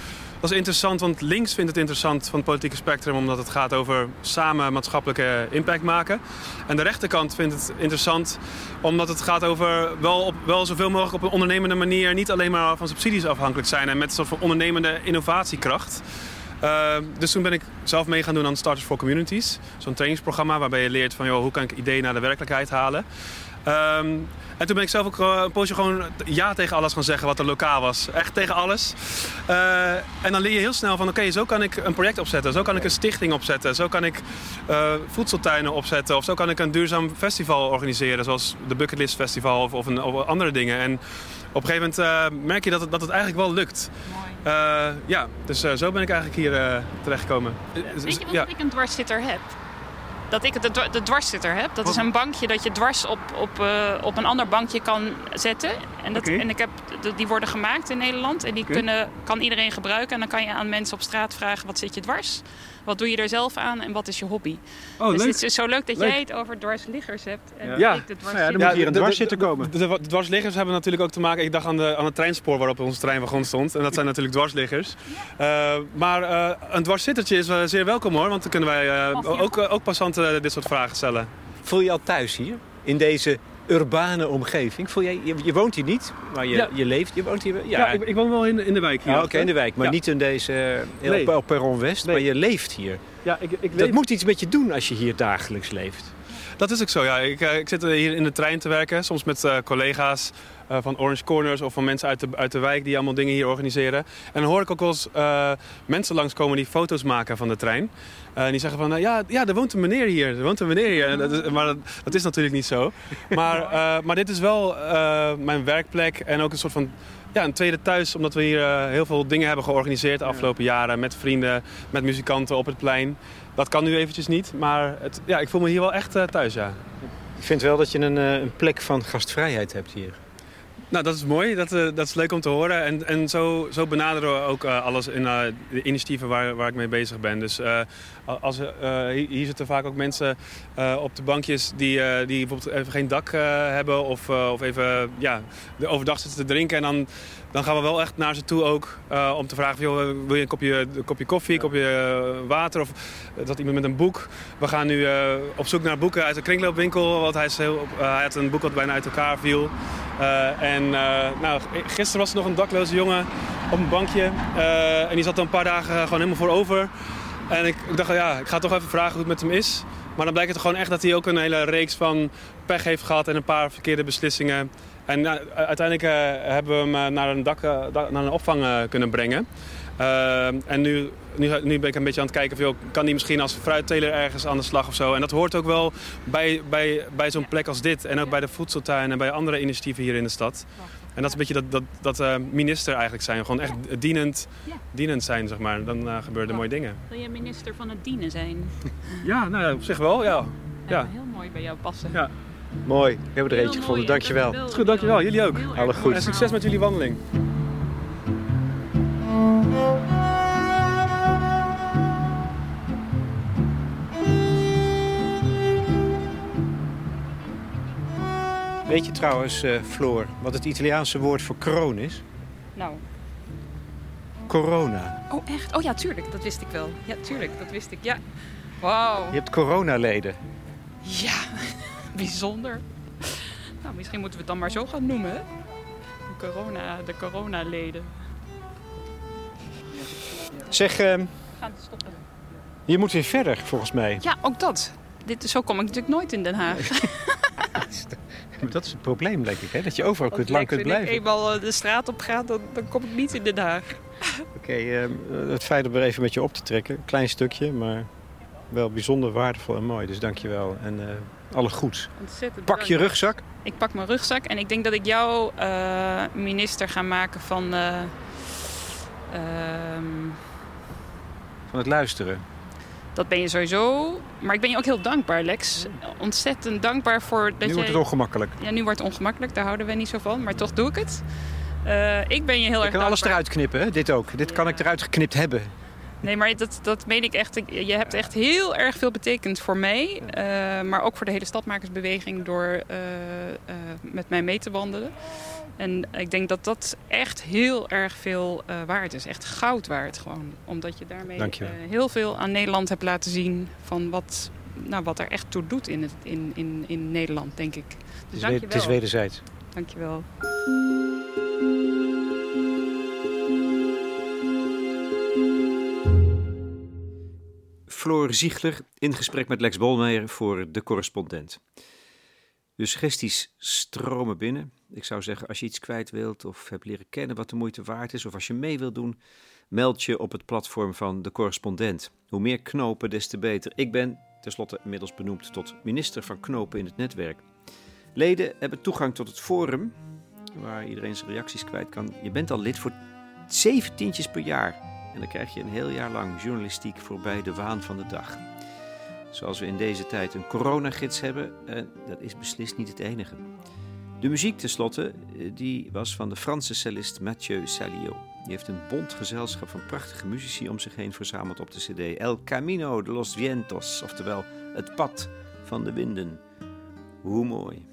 Speaker 7: dat is interessant, want links vindt het interessant van het politieke spectrum... omdat het gaat over samen maatschappelijke impact maken. En de rechterkant vindt het interessant omdat het gaat over wel, op, wel zoveel mogelijk op een ondernemende manier... niet alleen maar van subsidies afhankelijk zijn... en met een soort van ondernemende innovatiekracht... Uh, dus toen ben ik zelf mee gaan doen aan Starters for Communities. Zo'n trainingsprogramma waarbij je leert van joh, hoe kan ik ideeën naar de werkelijkheid halen. Um, en toen ben ik zelf ook uh, een poosje gewoon ja tegen alles gaan zeggen wat er lokaal was. Echt tegen alles. Uh, en dan leer je heel snel van oké, okay, zo kan ik een project opzetten. Zo kan ik een stichting opzetten. Zo kan ik uh, voedseltuinen opzetten. Of zo kan ik een duurzaam festival organiseren. Zoals de Bucketlist Festival of, of, een, of andere dingen. En op een gegeven moment merk je dat het, dat het eigenlijk wel lukt. ja, dus zo ben ik eigenlijk hier terechtgekomen.
Speaker 3: Weet je wat ja. ik een dwarszitter heb? Dat ik de, de dwarszitter heb. Dat is een bankje dat je dwars op, op, uh, op een ander bankje kan zetten. En, dat, en ik heb, die worden gemaakt in Nederland. En die kunnen, kan iedereen gebruiken. En dan kan je aan mensen op straat vragen, wat zit je dwars? Wat doe je er zelf aan en wat is je hobby? Oh, dus het is zo leuk dat jij het over dwarsliggers hebt. En
Speaker 1: ja. ik de dwars nou ja, dan moet hier een dwarszitter komen.
Speaker 7: De, de, dwarsliggers hebben natuurlijk ook te maken... Ik dacht aan, de, aan het treinspoor waarop onze treinwagon stond. En dat zijn natuurlijk dwarsliggers. Uh, maar uh, een dwarszittertje is zeer welkom hoor. Want dan kunnen wij uh, ook, ook passanten dit soort vragen stellen.
Speaker 1: Voel je je al thuis hier? In deze urbane omgeving? Voel jij, je, je woont hier niet, maar je,
Speaker 7: Ja.
Speaker 1: je leeft. Je woont hier. Ja,
Speaker 7: Ja, ik, ik woon wel in, de- in de wijk hier.
Speaker 1: Ja, oké, in de wijk, maar
Speaker 7: Ja.
Speaker 1: niet in deze eh, heel
Speaker 7: Nee.
Speaker 1: op Perron West,
Speaker 7: Nee.
Speaker 1: maar je leeft hier.
Speaker 7: Ja, ik, ik
Speaker 1: Dat moet iets met je doen als je hier dagelijks leeft.
Speaker 7: Dat is ook zo, ja. Ik, eh, ik zit hier in de trein te werken, soms met eh, collega's eh, van Orange Corners of van mensen uit de, uit de wijk die allemaal dingen hier organiseren. En dan hoor ik ook wel eens eh, mensen langskomen die foto's maken van de trein. Eh, en die zeggen van, eh, ja, ja, er woont een meneer hier, er woont een meneer hier. Dat is, maar dat, dat is natuurlijk niet zo. <laughs> Maar, eh, maar dit is wel eh, mijn werkplek en ook een soort van ja, een tweede thuis. Omdat we hier eh, heel veel dingen hebben georganiseerd de afgelopen jaren. Met vrienden, met muzikanten op het plein. Dat kan nu eventjes niet, maar het, ja, ik voel me hier wel echt eh, thuis, ja.
Speaker 1: Ik vind wel dat je een, eh, een plek van gastvrijheid hebt hier.
Speaker 7: Nou, dat is mooi. Dat, eh, dat is leuk om te horen. En, en zo, zo benaderen we ook eh, alles in eh, de initiatieven waar, waar ik mee bezig ben. Dus als, hier- zitten vaak ook mensen op de bankjes die, die bijvoorbeeld even geen dak hebben. Of, of even ja, overdag zitten te drinken. En dan, dan gaan we wel echt naar ze toe ook eh, om te vragen... Joh, wil je een kopje, een kopje koffie, een kopje eh, water? Of eh, dat iemand met een boek. We gaan nu op zoek naar boeken uit de kringloopwinkel. Want hij, is heel, hij had een boek wat bijna uit elkaar viel. En nou, gisteren was er nog een dakloze jongen op een bankje. En die zat er een paar dagen gewoon helemaal voor over. En ik, ik dacht, ja, ik ga toch even vragen hoe het met hem is. Maar dan blijkt het gewoon echt dat hij ook een hele reeks van pech heeft gehad en een paar verkeerde beslissingen. En u- uiteindelijk eh, hebben we hem eh, naar een, dak, eh, naar een opvang eh, kunnen brengen. Eh, en nu, nu, nu ben ik een beetje aan het kijken, of, joh, kan hij misschien als fruitteler ergens aan de slag of zo. En dat hoort ook wel bij, bij, bij zo'n plek als dit. En ook bij de voedseltuin en bij andere initiatieven hier in de stad. En dat is een beetje dat, dat, dat eh, minister eigenlijk zijn. Gewoon echt dienend, dienend zijn, zeg maar. Dan eh, gebeuren er mooie dingen.
Speaker 3: Wil je minister van het dienen zijn?
Speaker 7: Ja, nou op zich wel, ja. Ja.
Speaker 3: Heel mooi bij jou passen.
Speaker 7: Ja.
Speaker 1: Mooi, we hebben er eentje gevonden. Dankjewel.
Speaker 7: Is goed, dankjewel. Jullie ook.
Speaker 3: Heel erg
Speaker 1: Alle goed.
Speaker 7: En succes met jullie wandeling.
Speaker 1: Weet je trouwens, eh, Floor, wat het Italiaanse woord voor kroon is?
Speaker 3: Nou,
Speaker 1: Corona.
Speaker 3: oh echt? Oh ja, tuurlijk, dat wist ik wel. Ja, tuurlijk, dat wist ik. Ja. Wauw.
Speaker 1: Je hebt coronaleden.
Speaker 3: Ja, <laughs> <laughs> bijzonder. Nou, misschien moeten we het dan maar zo gaan noemen, hè? De corona, de coronaleden.
Speaker 1: Zeg, eh,
Speaker 3: We gaan stoppen.
Speaker 1: je moet weer verder, volgens mij.
Speaker 3: Ja, ook dat. Dit, zo kom ik natuurlijk nooit in Den Haag. <laughs>
Speaker 1: Dat is het probleem, denk ik, hè? dat je overal kunt, lang kunt
Speaker 3: Als ik
Speaker 1: blijven.
Speaker 3: eenmaal eh, de straat op ga, dan, dan kom ik niet in Den Haag. <laughs>
Speaker 1: Oké, eh, het feit om er even met je op te trekken. Klein stukje, maar wel bijzonder waardevol en mooi. Dus dank je wel. En eh, alle goeds.
Speaker 3: Ontzettend
Speaker 1: Pak je rugzak.
Speaker 3: Ik pak mijn rugzak en ik denk dat ik jou eh, minister ga maken van... eh, ehm,
Speaker 1: Van het luisteren.
Speaker 3: dat ben je sowieso. Maar ik ben je ook heel dankbaar, Lex. Ontzettend dankbaar voor dat
Speaker 1: nu
Speaker 3: jij...
Speaker 1: wordt het ongemakkelijk.
Speaker 3: Ja, nu wordt het ongemakkelijk, daar houden we niet zo van. Maar toch doe ik het. Eh, ik ben je heel
Speaker 1: Ik
Speaker 3: erg
Speaker 1: kan alles eruit knippen, hè? dit ook. Dit kan ik eruit geknipt hebben.
Speaker 3: Nee, maar dat, dat meen ik echt. Je hebt echt heel erg veel betekend voor mij. eh, maar ook voor de hele stadmakersbeweging door eh, eh, met mij mee te wandelen. En ik denk dat dat echt heel erg veel waard is. Echt goud waard gewoon. Omdat je daarmee heel veel aan Nederland hebt laten zien. Van wat, nou, wat er echt toe doet in, het, in, in, in Nederland, denk ik. Dus
Speaker 1: Het is, wederzijds.
Speaker 3: Dank je wel.
Speaker 1: Floor Ziegler in gesprek met Lex Bolmeijer voor De Correspondent. De suggesties stromen binnen. Ik zou zeggen, als je iets kwijt wilt of hebt leren kennen wat de moeite waard is, of als je mee wilt doen, meld je op het platform van De Correspondent. Hoe meer knopen, des te beter. Ik ben tenslotte inmiddels benoemd tot minister van knopen in het netwerk. Leden hebben toegang tot het forum, waar iedereen zijn reacties kwijt kan. Je bent al lid voor zeventientjes per jaar. En dan krijg je een heel jaar lang journalistiek voorbij de waan van de dag. Zoals we in deze tijd een coronagids hebben, en dat is beslist niet het enige. De muziek tenslotte, eh, die was van de Franse cellist Mathieu Saliot. Die heeft een bond gezelschap van prachtige muzici om zich heen verzameld op de cd El Camino de los Vientos, oftewel het pad van de winden. Hoe mooi.